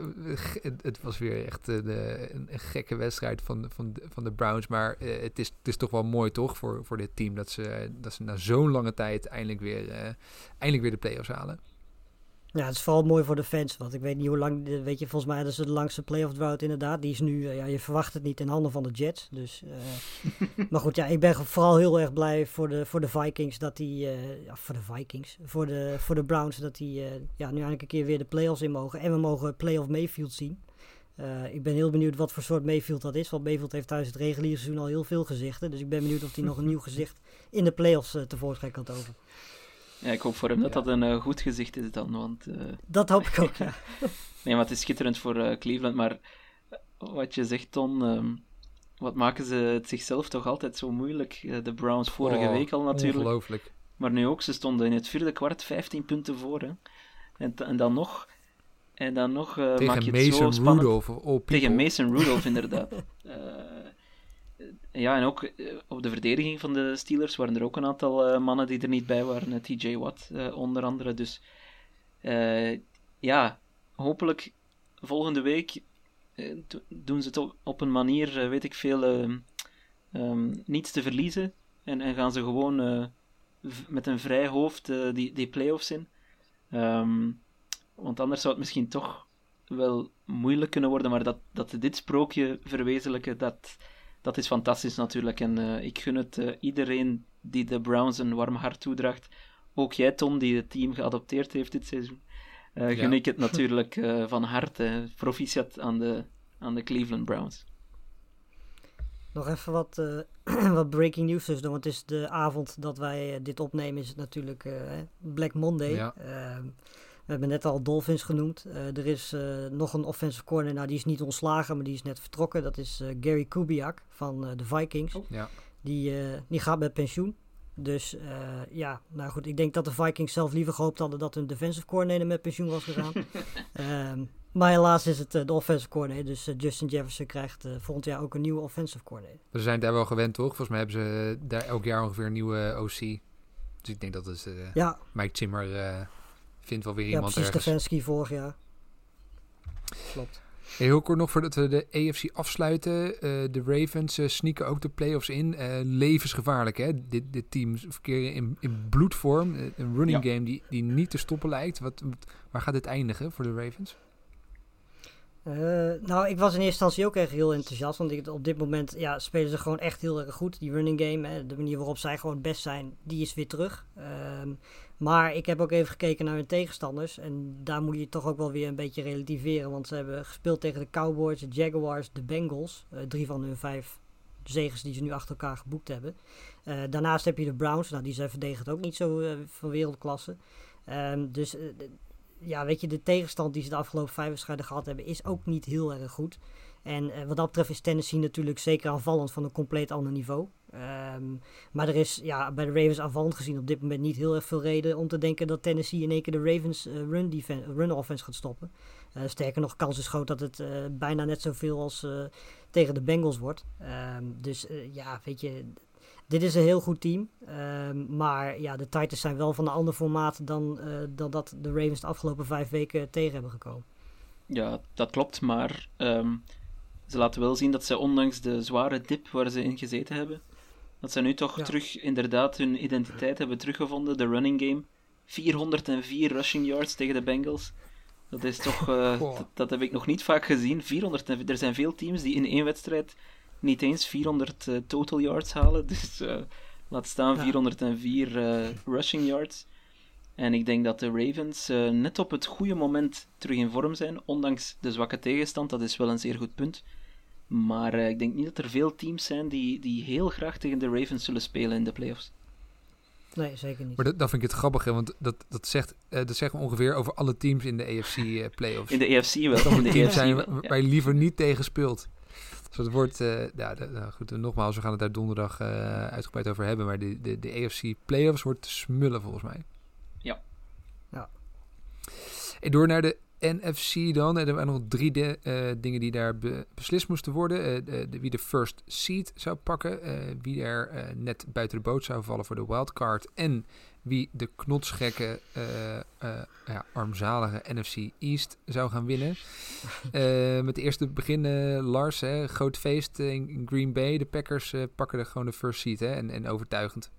het, was weer echt een, een, een gekke wedstrijd van, van, de- van de Browns. Maar het, is, het is toch wel mooi, toch, voor, voor dit team... dat ze, dat ze na zo'n lange tijd eindelijk weer, eindelijk weer de playoffs halen. Ja, het is vooral mooi voor de fans. Want ik weet niet hoe lang, de- weet je, volgens mij hadden ze de langste playoff drought inderdaad. Die is nu, eh, ja, je verwacht het niet in handen van de Jets. Dus, eh, maar goed, ja, ik ben vooral heel erg blij voor de, voor de Vikings dat die, eh, ja, voor de Vikings, voor de, voor de Browns dat die, eh, ja, nu eindelijk een keer weer de playoffs in mogen. En we mogen playoff Mayfield zien. Eh, ik ben heel benieuwd wat voor soort Mayfield dat is. Want Mayfield heeft thuis het reguliere seizoen al heel veel gezichten. Dus ik ben benieuwd of hij nog een nieuw gezicht in de playoffs eh, tevoorschijn kan toveren. Ja, ik hoop voor hem dat Ja. dat een eh, goed gezicht is dan, want... eh, Dat hoop ik ook, ja. Nee, maar het is schitterend voor eh, Cleveland. Maar wat je zegt, Ton, ehm, wat maken ze het zichzelf toch altijd zo moeilijk? De Browns vorige Oh, week al natuurlijk. Ongelooflijk. Maar nu ook, ze stonden in het vierde kwart 15 punten voor. Hè. En, dan nog, en dan nog eh, maak Tegen je het zo Mason spannend. Rudolph people. Tegen Mason Rudolph, inderdaad. Eh, ja, en ook eh, op de verdediging van de Steelers waren er ook een aantal eh, mannen die er niet bij waren. Eh, TJ Watt onder andere. Dus ja, hopelijk volgende week do- doen ze het op, een manier, weet ik veel, eh, ehm, niets te verliezen. En, en gaan ze gewoon met een vrij hoofd die, die play-offs in. Ehm, want anders zou het misschien toch wel moeilijk kunnen worden, maar dat, dat dit sprookje verwezenlijken, dat, dat is fantastisch natuurlijk. En eh, ik gun het eh, iedereen die de Browns een warm hart toedraagt. Ook jij, Tom, die het team geadopteerd heeft dit seizoen. eh, gun Ja. ik het natuurlijk eh, van harte. Proficiat aan de, aan de Cleveland Browns. Nog even wat, eh, wat breaking news dus. Want het is de avond dat wij dit opnemen, is het natuurlijk eh, hè, Black Monday. Ja. We hebben net al Dolphins genoemd. Eh, er is eh, nog een offensive corner. Nou, die is niet ontslagen, maar die is net vertrokken. Dat is eh, Gary Kubiak van eh, de Vikings. Oh. Ja. Die, eh, die gaat met pensioen. Dus eh, ja, nou goed. Ik denk dat de Vikings zelf liever gehoopt hadden dat hun defensive coordinator met pensioen was gegaan. Ehm, maar helaas is het de offensive coordinator. Dus Justin Jefferson krijgt eh, volgend jaar ook een nieuwe offensive coordinator. We zijn daar wel gewend, toch? Volgens mij hebben ze daar elk jaar ongeveer een nieuwe OC. Dus ik denk dat het eh, Ja, Mike Zimmer eh, vindt wel weer ja iemand precies. ergens. Stefanski vorig jaar. Klopt. Hey, heel kort nog voordat we de AFC afsluiten. Eh, de Ravens eh, sneaken ook de playoffs in. Eh, levensgevaarlijk, hè? Dit, dit team verkeren in, in bloedvorm. Een running game die, die niet te stoppen lijkt. Wat, wat- waar gaat dit eindigen voor de Ravens? Eh, nou, ik was in eerste instantie ook echt heel enthousiast. Want ik, op dit moment ja, spelen ze gewoon echt heel erg goed. Die running game, hè, de manier waarop zij gewoon het best zijn, die is weer terug. Ehm, maar ik heb ook even gekeken naar hun tegenstanders. En daar moet je toch ook wel weer een beetje relativeren. Want ze hebben gespeeld tegen de Cowboys, de Jaguars, de Bengals. Eh, drie van hun vijf zegens die ze nu achter elkaar geboekt hebben. Eh, daarnaast heb je de Browns. Nou, die zijn verdedigend ook niet zo eh, van wereldklasse. Ehm, dus ja, weet je, de tegenstand die ze de afgelopen vijf wedstrijden gehad hebben, is ook niet heel erg goed. En eh, wat dat betreft is Tennessee natuurlijk zeker aanvallend van een compleet ander niveau. Ehm, maar er is ja, bij de Ravens aanvallend gezien op dit moment niet heel erg veel reden om te denken dat Tennessee in één keer de Ravens eh, run, defen- run offense gaat stoppen. Eh, sterker nog, kans is groot dat het bijna net zoveel als tegen de Bengals wordt. Ehm, dus ja, weet je, dit is een heel goed team. Ehm, maar ja, de Titans zijn wel van een ander formaat dan, dan dat de Ravens de afgelopen vijf weken tegen hebben gekomen. Ja, dat klopt, maar ze laten wel zien dat ze ondanks de zware dip waar ze in gezeten hebben, dat ze nu toch Ja. terug inderdaad hun identiteit hebben teruggevonden, de running game. 404 rushing yards tegen de Bengals. Dat is toch, uh, Goh. dat, heb ik nog niet vaak gezien. 400, en- er zijn veel teams die in één wedstrijd niet eens 400 eh, total yards halen. Dus eh, laat staan Ja. 404 eh, rushing yards. En ik denk dat de Ravens eh, net op het goede moment terug in vorm zijn, ondanks de zwakke tegenstand. Dat is wel een zeer goed punt. Maar eh, ik denk niet dat er veel teams zijn die, die heel graag tegen de Ravens zullen spelen in de playoffs. Nee, zeker niet. Maar dat, dat vind ik het grappige, want dat, dat, zegt, eh, dat zeggen we ongeveer over alle teams in de AFC eh, playoffs. In de EFC wel. Dat In de een team EFC zijn wel, waar ja. je liever niet tegen speelt. Dus het wordt, eh, ja, de- nou goed, nogmaals, we gaan het daar donderdag eh, uitgebreid over hebben, maar de, de, de AFC playoffs wordt te smullen volgens mij. Ja. Ja. En door naar de NFC dan, en er waren nog drie de, eh, dingen die daar be- beslist moesten worden. Eh, de, de- wie de first seed zou pakken, eh, wie er net buiten de boot zou vallen voor de wildcard en wie de knotsgekke, ja, armzalige NFC East zou gaan winnen. Met de eerste beginnen Lars, hè, groot feest in Green Bay. De Packers pakken er gewoon de first seat hè, en, en overtuigend.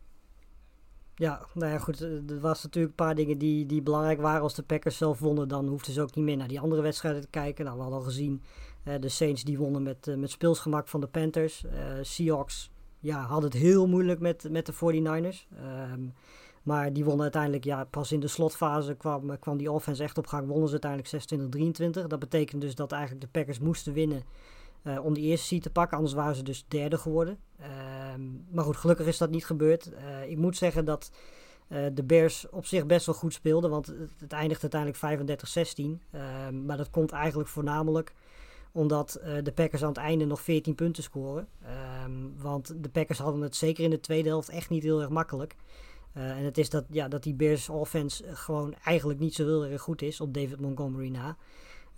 Ja, nou ja, goed. eh, Er was natuurlijk een paar dingen die, die belangrijk waren. Als de Packers zelf wonnen, dan hoefden ze ook niet meer naar die andere wedstrijden te kijken. Nou, we hadden al gezien, eh, de Saints die wonnen met, eh, met speelsgemak van de Panthers. Eh, Seahawks, ja, hadden het heel moeilijk met, met de 49ers. Ehm, maar die wonnen uiteindelijk, ja, pas in de slotfase kwam, kwam die offense echt op gang. Wonnen ze uiteindelijk 26-23. Dat betekent dus dat eigenlijk de Packers moesten winnen eh, om die eerste seed te pakken. Anders waren ze dus derde geworden. Ehm, maar goed, gelukkig is dat niet gebeurd. Eh, ik moet zeggen dat eh, de Bears op zich best wel goed speelden. Want het, het eindigt uiteindelijk 35-16. Ehm, maar dat komt eigenlijk voornamelijk omdat de Packers aan het einde nog 14 punten scoren. Ehm, want de Packers hadden het zeker in de tweede helft echt niet heel erg makkelijk. En het is dat, ja, dat die Bears offense gewoon eigenlijk niet zo heel erg goed is op David Montgomery na.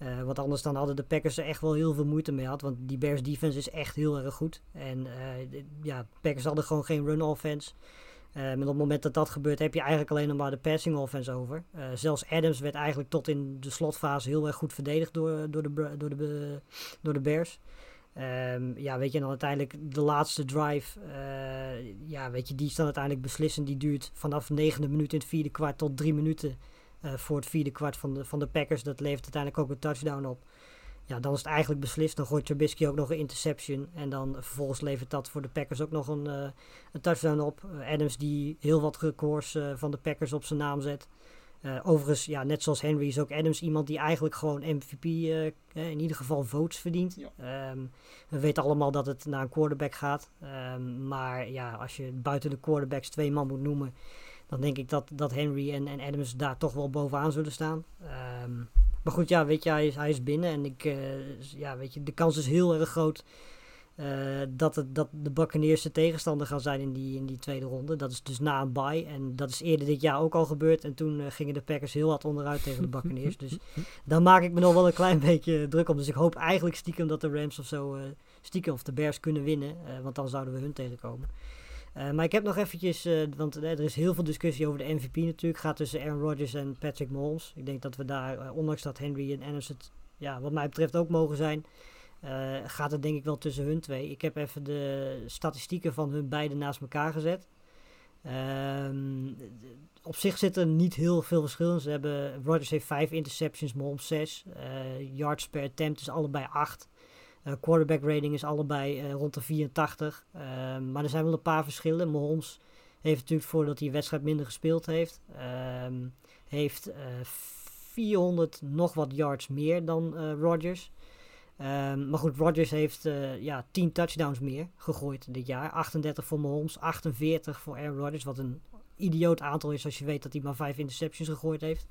Eh, want anders dan hadden de Packers er echt wel heel veel moeite mee gehad. Want die Bears defense is echt heel erg goed. En de- ja, Packers hadden gewoon geen run offense. Eh, en op het moment dat dat gebeurt heb je eigenlijk alleen nog maar de passing offense over. Zelfs Adams werd eigenlijk tot in de slotfase heel erg goed verdedigd door, door, de, door, de, door de Bears. Ehm, ja, weet je, en dan uiteindelijk de laatste drive. ja, weet je, die is dan uiteindelijk beslissend. Die duurt vanaf de negende minuut in het vierde kwart tot drie minuten eh, voor het vierde kwart van de, van de Packers. Dat levert uiteindelijk ook een touchdown op. Ja, dan is het eigenlijk beslist. Dan gooit Trubisky ook nog een interception. En dan vervolgens levert dat voor de Packers ook nog een, eh, een touchdown op. Eh, Adams die heel wat records van de Packers op zijn naam zet. Overigens, ja, net zoals Henry is ook Adams iemand die eigenlijk gewoon MVP, in ieder geval votes verdient. Ja. Ehm, we weten allemaal dat het naar een quarterback gaat. Ehm, maar ja, als je buiten de quarterbacks twee man moet noemen, dan denk ik dat, dat Henry en, en Adams daar toch wel bovenaan zullen staan. Ehm, maar goed, ja, weet je, hij is, hij is binnen. En ik, eh, ja, weet je, de kans is heel erg groot eh, dat, het, dat de Buccaneers de tegenstander gaan zijn in die, in die tweede ronde. Dat is dus na een bye. En dat is eerder dit jaar ook al gebeurd. En toen eh, gingen de Packers heel hard onderuit tegen de Buccaneers. dus daar maak ik me nog wel een klein beetje druk om. Dus ik hoop eigenlijk stiekem dat de Rams of zo stiekem of de Bears kunnen winnen. want dan zouden we hun tegenkomen. Eh, maar ik heb nog eventjes, eh, want eh, er is heel veel discussie over de MVP natuurlijk. Gaat tussen Aaron Rodgers en Patrick Mahomes. Ik denk dat we daar, ondanks dat Henry en Adams het ja, wat mij betreft ook mogen zijn, gaat het denk ik wel tussen hun twee. Ik heb even de statistieken van hun beiden naast elkaar gezet. Ehm, op zich zit er niet heel veel verschil in. Ze hebben, Rodgers heeft 5 interceptions, Mahomes 6. yards per attempt is allebei 8 quarterback rating is allebei eh, rond de 84. Ehm, maar er zijn wel een paar verschillen. Mahomes heeft natuurlijk voordat hij wedstrijd minder gespeeld heeft. ehm, heeft eh 400 nog wat yards meer dan eh Rodgers. Ehm, maar goed, Rodgers heeft eh, ja, 10 touchdowns meer gegooid dit jaar. 38 voor Mahomes, 48 voor Aaron Rodgers. Wat een idioot aantal is als je weet dat hij maar 5 interceptions gegooid heeft.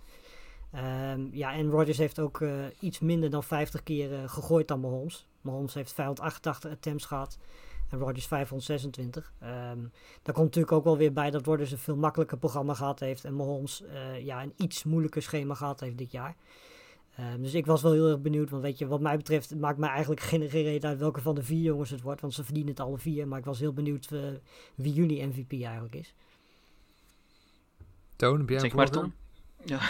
Ja, en Rodgers heeft ook eh, iets minder dan 50 keer eh, gegooid dan Mahomes. Mahomes heeft 588 attempts gehad en Rodgers 526. Ehm daar komt natuurlijk ook wel weer bij dat Rodgers een veel makkelijker programma gehad heeft en Mahomes eh, ja, een iets moeilijker schema gehad heeft dit jaar. Ehm, dus ik was wel heel erg benieuwd, want weet je, wat mij betreft het maakt mij eigenlijk geen, geen reden uit welke van de vier jongens het wordt, want ze verdienen het alle vier. Maar ik was heel benieuwd eh, wie jullie MVP eigenlijk is. Toon, heb jij een Zeg maar, voorkeur? Tom. Ja.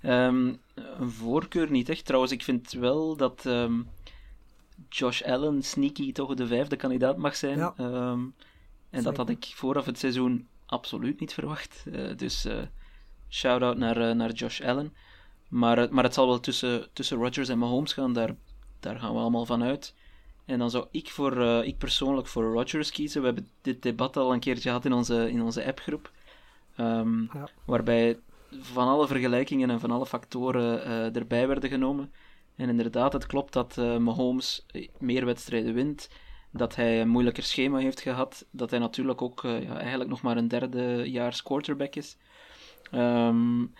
Ehm, een voorkeur niet echt. Trouwens, ik vind wel dat ehm, Josh Allen sneaky toch de vijfde kandidaat mag zijn. Ja. Ehm, en dat had ik vooraf het seizoen absoluut niet verwacht. Eh, dus eh shout-out naar, eh, naar Josh Allen. Maar, maar het zal wel tussen, tussen Rodgers en Mahomes gaan, daar, daar gaan we allemaal van uit. En dan zou ik, voor, uh, ik persoonlijk voor Rodgers kiezen. We hebben dit debat al een keertje gehad in onze, in onze appgroep. Um, ja. Waarbij van alle vergelijkingen en van alle factoren uh, erbij werden genomen. En inderdaad, het klopt dat uh, Mahomes meer wedstrijden wint. Dat hij een moeilijker schema heeft gehad. Dat hij natuurlijk ook ja, eigenlijk nog maar een derde jaars quarterback is. Um,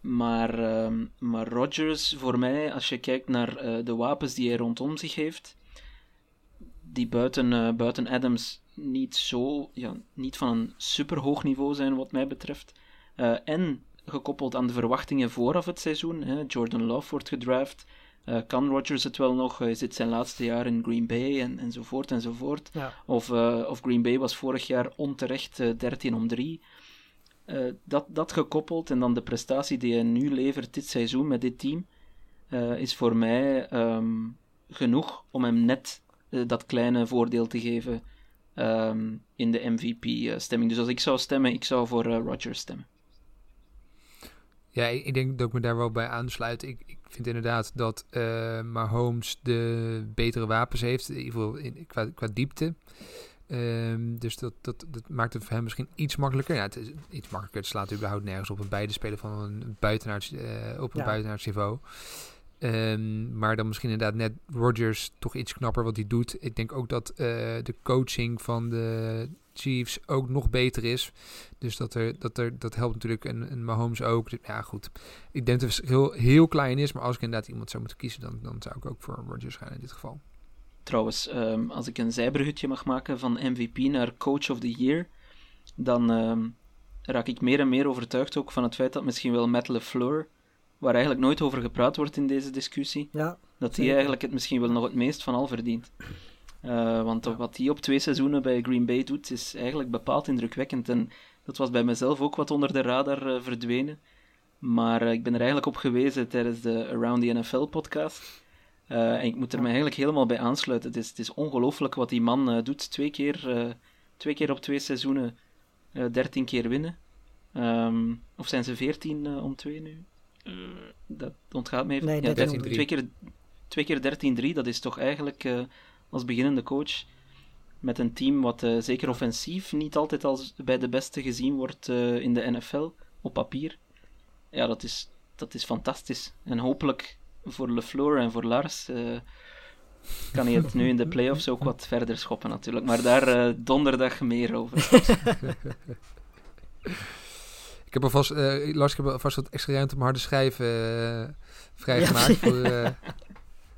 maar, uh, maar Rodgers, voor mij, als je kijkt naar de wapens die hij rondom zich heeft, die buiten, buiten Adams niet zo, ja, niet van een super hoog niveau zijn wat mij betreft. En gekoppeld aan de verwachtingen vooraf het seizoen. Hè, Jordan Love wordt gedraft. Kan Rodgers het wel nog? Is dit zijn laatste jaar in Green Bay? En, enzovoort enzovoort. Ja. Of, of Green Bay was vorig jaar onterecht 13 om 3. Uh, dat, dat gekoppeld en dan de prestatie die hij nu levert dit seizoen met dit team, is voor mij um, genoeg om hem net dat kleine voordeel te geven um, in de MVP-stemming. Dus als ik zou stemmen, ik zou voor Rodgers stemmen. Ja, ik, denk dat ik me daar wel bij aansluit. Ik, ik vind inderdaad dat Mahomes de betere wapens heeft, in ieder geval in, qua, qua diepte. Um, dus dat, dat, dat maakt het voor hem misschien iets makkelijker. Ja, het is iets makkelijker. Het slaat überhaupt nergens op. Het beide spelen van een buitenaards, uh, op een ja. buitenaards niveau. Um, maar dan misschien inderdaad net Rodgers toch iets knapper wat hij doet. Ik denk ook dat uh, de coaching van de Chiefs ook nog beter is. Dus dat, er, dat, er, dat helpt natuurlijk. En, en Mahomes ook. Dus, ja, goed. Ik denk dat het heel, heel klein is. Maar als ik inderdaad iemand zou moeten kiezen, dan, dan zou ik ook voor Rodgers gaan in dit geval. Trouwens, um, als ik een zijbruggetje mag maken van MVP naar Coach of the Year, dan um, raak ik meer en meer overtuigd ook van het feit dat misschien wel Matt LeFleur, waar eigenlijk nooit over gepraat wordt in deze discussie, ja, dat hij eigenlijk het misschien wel nog het meest van al verdient. Uh, want ja. wat hij op twee seizoenen bij Green Bay doet, is eigenlijk bepaald indrukwekkend. En dat was bij mezelf ook wat onder de radar uh, verdwenen. Maar uh, ik ben er eigenlijk op gewezen tijdens de Around the NFL podcast. Uh, en ik moet er me eigenlijk helemaal bij aansluiten. Het is, het is ongelooflijk wat die man uh, doet. Twee keer, uh, twee keer op twee seizoenen, dertien keer winnen. Um, of zijn ze veertien om twee nu? dat ontgaat me even. Nee, ja, 13, twee keer, twee keer 13-3, dat is toch eigenlijk als beginnende coach met een team wat zeker offensief niet altijd als bij de beste gezien wordt in de NFL, op papier. Ja, dat is, dat is fantastisch. En hopelijk voor LeFleur en voor Lars uh, kan hij het nu in de playoffs ook wat verder schoppen natuurlijk. Maar daar donderdag meer over. ik heb alvast, uh, Lars, ik heb alvast wat extra ruimte om harde schijven vrijgemaakt ja. voor,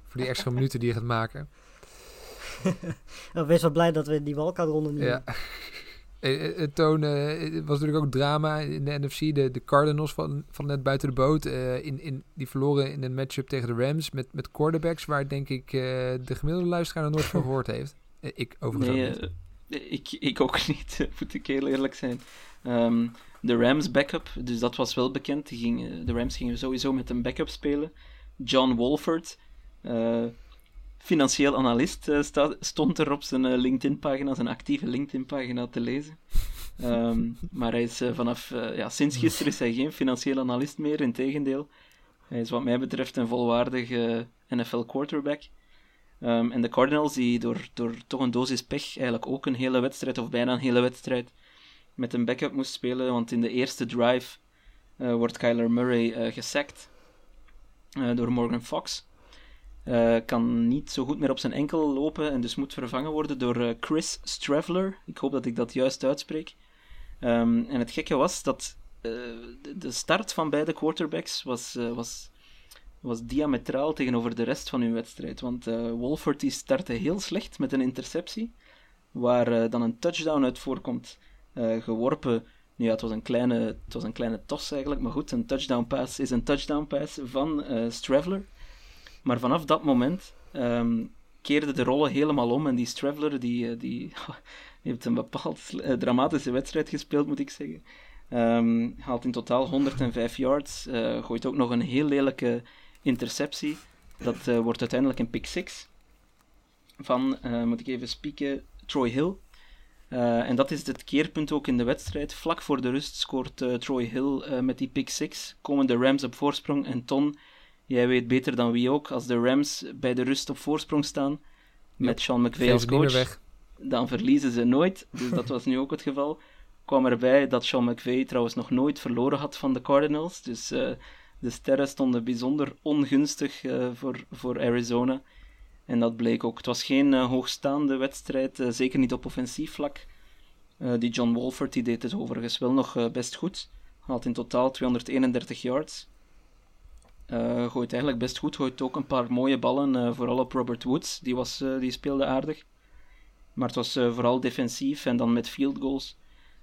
voor die extra minuten die je gaat maken. Nou, wees wel blij dat we die walkoutronde niet ja. Het toon was natuurlijk ook drama in de NFC. De, de Cardinals van, van net buiten de boot. Uh, in, in, die verloren in een matchup tegen de Rams met, met quarterbacks... waar denk ik uh, de gemiddelde luisteraar nog nooit van gehoord heeft. ik overigens nee, ook niet. ik, ik ook niet, moet ik heel eerlijk zijn. Um, de Rams backup, dus dat was wel bekend. Die ging, de Rams gingen sowieso met een backup spelen. John Wolford financieel analist uh, sta, stond er op zijn uh, LinkedIn-pagina, zijn actieve LinkedIn-pagina te lezen. Um, maar hij is uh, vanaf, ja, sinds gisteren is hij geen financieel analist meer, integendeel. Hij is wat mij betreft een volwaardige NFL-quarterback. Um, en de Cardinals, die door, door toch een dosis pech eigenlijk ook een hele wedstrijd, of bijna een hele wedstrijd, met een backup moest spelen, want in de eerste drive wordt Kyler Murray gesackt door Morgan Fox. Uh, kan niet zo goed meer op zijn enkel lopen en dus moet vervangen worden door uh, Chris Stravler. Ik hoop dat ik dat juist uitspreek. Um, en het gekke was dat uh, de start van beide quarterbacks was, was, was diametraal tegenover de rest hun wedstrijd. Want Wolford die startte heel slecht met een interceptie, waar dan een touchdown uit voorkomt. geworpen, ja, het was, een kleine, het was een kleine tos eigenlijk, maar goed, een touchdown pass is een touchdown pass van Stravler. Maar vanaf dat moment um, keerde de rollen helemaal om. En die Straveler, die, die, die heeft een bepaald uh, dramatische wedstrijd gespeeld, moet ik zeggen. Um, haalt in totaal 105 yards. Uh, gooit ook nog een heel lelijke interceptie. Dat wordt uiteindelijk een pick 6 van, moet ik even spieken, Troy Hill. En dat is het keerpunt ook in de wedstrijd. Vlak voor de rust scoort Troy Hill met die pick 6. Komen de Rams op voorsprong. En Ton, jij weet beter dan wie ook, als de Rams bij de rust op voorsprong staan, met Sean McVay als coach, dan verliezen ze nooit. Dus dat was nu ook het geval. Kwam erbij dat Sean McVay trouwens nog nooit verloren had van de Cardinals. Dus de sterren stonden bijzonder ongunstig voor, voor Arizona. En dat bleek ook. Het was geen uh, hoogstaande wedstrijd, zeker niet op offensief vlak. Die John Wolford die deed het overigens wel nog best goed. Haalt in totaal 231 yards. Gooit eigenlijk best goed. Gooit ook een paar mooie ballen, vooral op Robert Woods. Die, was, die speelde aardig. Maar het was vooral defensief en dan met field goals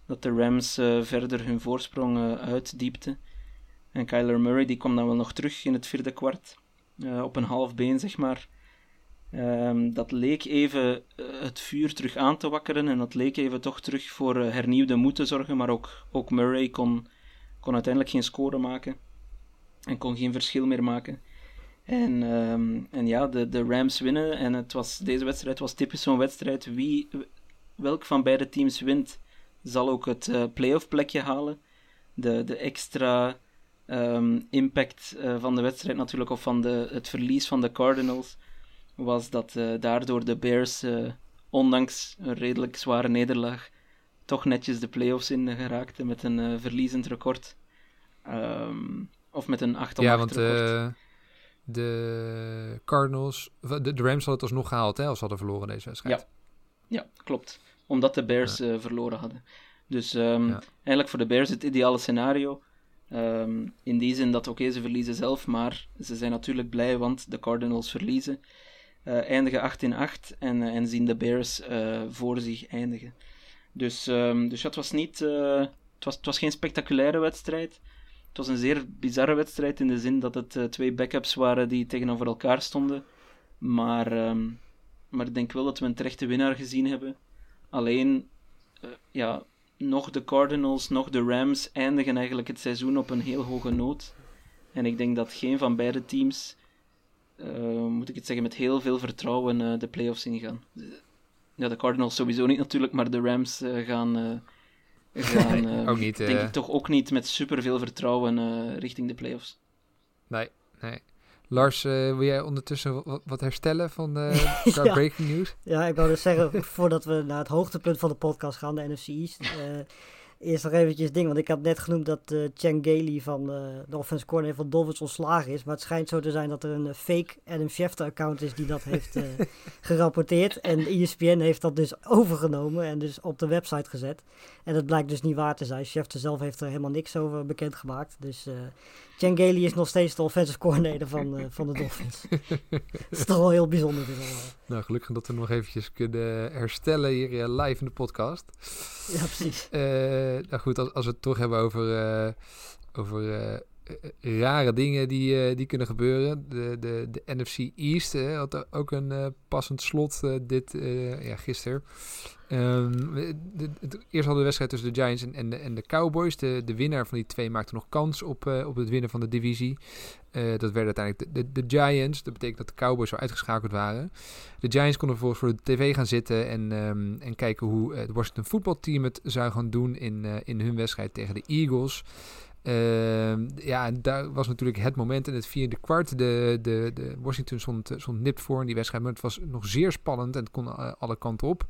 dat de Rams verder hun voorsprong uitdiepten. En Kyler Murray die kwam dan wel nog terug in het vierde kwart. op een half been, zeg maar. Um, dat leek even uh, het vuur terug aan te wakkeren en dat leek even toch terug voor uh, hernieuwde moed te zorgen. Maar ook, ook Murray kon, kon uiteindelijk geen score maken en kon geen verschil meer maken. En, um, en ja, de, de Rams winnen en het was, deze wedstrijd was typisch zo'n wedstrijd. Wie, welk van beide teams wint, zal ook het uh, playoff plekje halen. De, de extra um, impact van de wedstrijd natuurlijk, of van de, het verlies van de Cardinals was dat uh, daardoor de Bears, ondanks een redelijk zware nederlaag, toch netjes de playoffs in geraakten met een verliezend record. Um, of met een 8 Ja, want de Cardinals, de, de, Rams hadden het alsnog gehaald hè, als ze hadden verloren deze wedstrijd. Ja, ja klopt. Omdat de Bears ja. verloren hadden. Dus um, ja. eigenlijk voor de Bears het ideale scenario. Um, in die zin dat oké, okay, ze verliezen zelf, maar ze zijn natuurlijk blij, want de Cardinals verliezen. Uh, eindigen 8 in 8 en, uh, en zien de Bears uh, voor zich eindigen. Dus, um, dus het was niet. het, was, het was geen spectaculaire wedstrijd. Was een zeer bizarre wedstrijd in de zin dat het twee backups waren die tegenover elkaar stonden. Maar, um, maar ik denk wel dat we een terechte winnaar gezien hebben. Alleen, ja, nog de Cardinals, nog de Rams eindigen eigenlijk het seizoen op een heel hoge noot. En ik denk dat geen van beide teams uh, moet ik het zeggen, met heel veel vertrouwen de playoffs ingaan. Ja, de Cardinals sowieso niet natuurlijk, maar de Rams uh, gaan, ook niet, denk ik toch ook niet met superveel vertrouwen richting de playoffs. Nee, nee. Lars, wil jij ondertussen wat, wat herstellen van de ja. breaking news? Ja, ik wou dus zeggen, voordat we naar het hoogtepunt van de podcast gaan, de NFC East Eerst nog eventjes ding, want ik had net genoemd dat uh, Chen Gailey van uh, de offense corner van Dolphins ontslagen is. Maar het schijnt zo te zijn dat er een uh, fake Adam Schefter account is die dat heeft gerapporteerd. En ESPN heeft dat dus overgenomen en dus op de website gezet. En dat blijkt dus niet waar te zijn. Schefter zelf heeft er helemaal niks over bekendgemaakt. Dus Gailey is nog steeds de offensive coordinator van, van de Dolphins. dat is toch wel heel bijzonder. Dus nou, gelukkig dat we nog eventjes kunnen herstellen hier live in de podcast. Ja, precies. nou goed, als, als we het toch hebben over, over rare dingen die, uh, die kunnen gebeuren. De, de, de NFC East hè, had ook een passend slot dit ja, gisteren. De, eerst hadden we de wedstrijd tussen de Giants en, en, de, en de Cowboys. De, de winnaar van die twee maakte nog kans op, op het winnen van de divisie. Dat werden uiteindelijk de, de, Giants. Dat betekent dat de Cowboys zo uitgeschakeld waren. De Giants konden vervolgens voor de tv gaan zitten en, um, en kijken hoe het Washington voetbalteam het zou gaan doen in, in hun wedstrijd tegen de Eagles. Uh, ja, en daar was natuurlijk het moment in het vierde kwart. De, de, de Washington stond, stond nipt voor in die wedstrijd, maar het was nog zeer spannend en het kon uh, alle kanten op.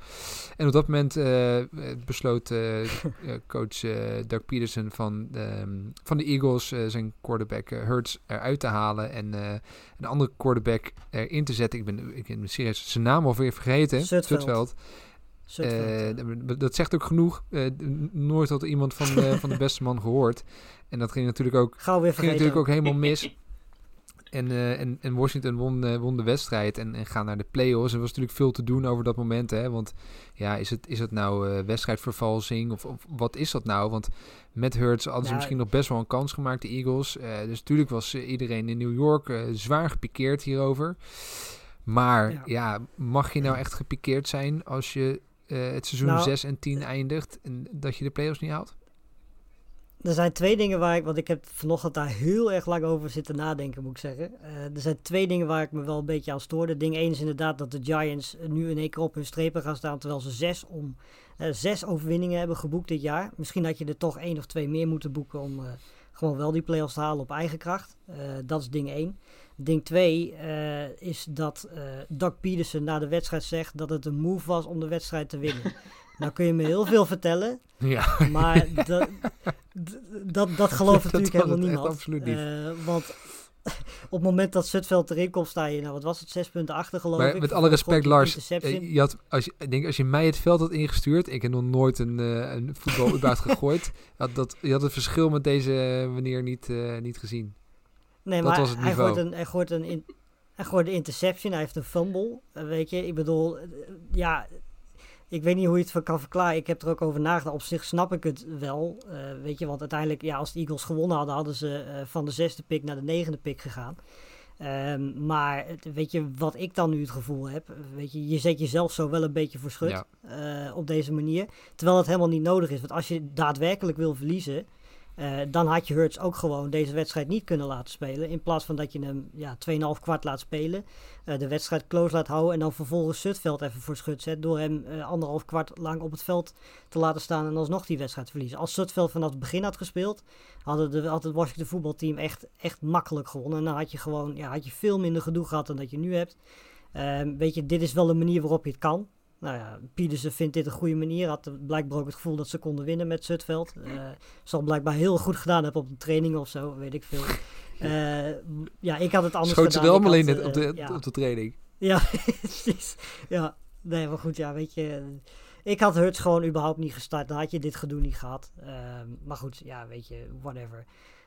En op dat moment uh, besloot coach Doug Peterson van, de, van de Eagles zijn quarterback Hurts eruit te halen en een andere quarterback erin te zetten. Ik ben, ik ben serieus zijn naam alweer vergeten. Zutveld. Uh, dat zegt ook genoeg. Uh, nooit had iemand van de, van de beste man gehoord. En dat ging natuurlijk ook, Gauw weer ging natuurlijk ook helemaal mis. En, uh, en, en, Washington won, won de wedstrijd en, en gaan naar de play-offs. Er was natuurlijk veel te doen over dat moment. Hè? Want ja, is het, is het nou wedstrijdvervalsing of, of, wat is dat nou? Want met Hurts hadden ze misschien nog best wel een kans gemaakt, de Eagles. dus natuurlijk was iedereen in New York zwaar gepikeerd hierover. Maar ja. ja. mag je nou echt gepikeerd zijn als je uh, het seizoen nou, 6 en 10 eindigt en dat je de play-offs niet haalt? Er zijn twee dingen waar ik, want ik heb vanochtend daar heel erg lang over zitten nadenken, moet ik zeggen. Uh, er zijn twee dingen waar ik me wel een beetje aan stoorde. Ding één is inderdaad dat de Giants nu in één keer op hun strepen gaan staan, terwijl ze zes om eh, zes overwinningen hebben geboekt dit jaar. Misschien had je er toch één of twee meer moeten boeken om eh, gewoon wel die play-offs te halen op eigen kracht. Eh, dat is ding één. Ding twee eh, is dat eh Doug Peterson na de wedstrijd zegt dat het een move was om de wedstrijd te winnen. nou kun je me heel veel vertellen, Ja, maar dat, dat, dat gelooft Dat natuurlijk helemaal niemand. absoluut niet. Eh, want op het moment dat Zutveld erin komt, sta je, nou wat was het, zes punten achter geloof maar ik. met alle respect, Lars. Je had, als je, ik denk, als je mij het veld had ingestuurd, ik heb nog nooit een, eh, een voetbal überhaupt gegooid. Had dat, je had het verschil met deze wanneer niet, eh, niet gezien. Nee, Dat maar was het hij gooit een, hij gooit een, in, hij gooit een interception, hij heeft een fumble. eh, weet je, ik bedoel, eh, ja, ik weet niet hoe je het van kan verklaren. Ik heb er ook over nagedacht. Op zich snap ik het wel, eh, weet je, want uiteindelijk, ja, als de Eagles gewonnen hadden, hadden ze van de zesde pick naar de negende pick gegaan. Ehm, maar weet je, wat ik dan nu het gevoel heb, weet je, je zet jezelf zo wel een beetje voor schut Ja. op deze manier. Terwijl het helemaal niet nodig is. Want als je daadwerkelijk wil verliezen, eh, dan had je Hurts ook gewoon deze wedstrijd niet kunnen laten spelen. In plaats van dat je hem ja, 2,5 kwart laat spelen, eh, de wedstrijd close laat houden en dan vervolgens Zutveld even voor schut zet. Door hem eh, anderhalf kwart lang op het veld te laten staan en alsnog die wedstrijd verliezen. Als Zutveld vanaf het begin had gespeeld, hadden de, had het Washington voetbalteam echt, echt makkelijk gewonnen. En dan had je gewoon ja, had je veel minder gedoe gehad dan dat je nu hebt. Ehm, weet je, dit is wel een manier waarop je het kan. Nou ja, Pietersen vindt dit een goede manier. Had blijkbaar ook het gevoel dat ze konden winnen met Zutveld. Eh zal blijkbaar heel goed gedaan hebben op de trainingen of zo, weet ik veel. Eh, ja, ik had het anders Schoot ze gedaan. Ik in had, het- op, eh, de, ja. op de training. Ja, precies. Ja, nee, maar goed, ja, weet je. Ik had Hurts gewoon überhaupt niet gestart. Dan had je dit gedoe niet gehad. Ehm, maar goed, ja, weet je, whatever.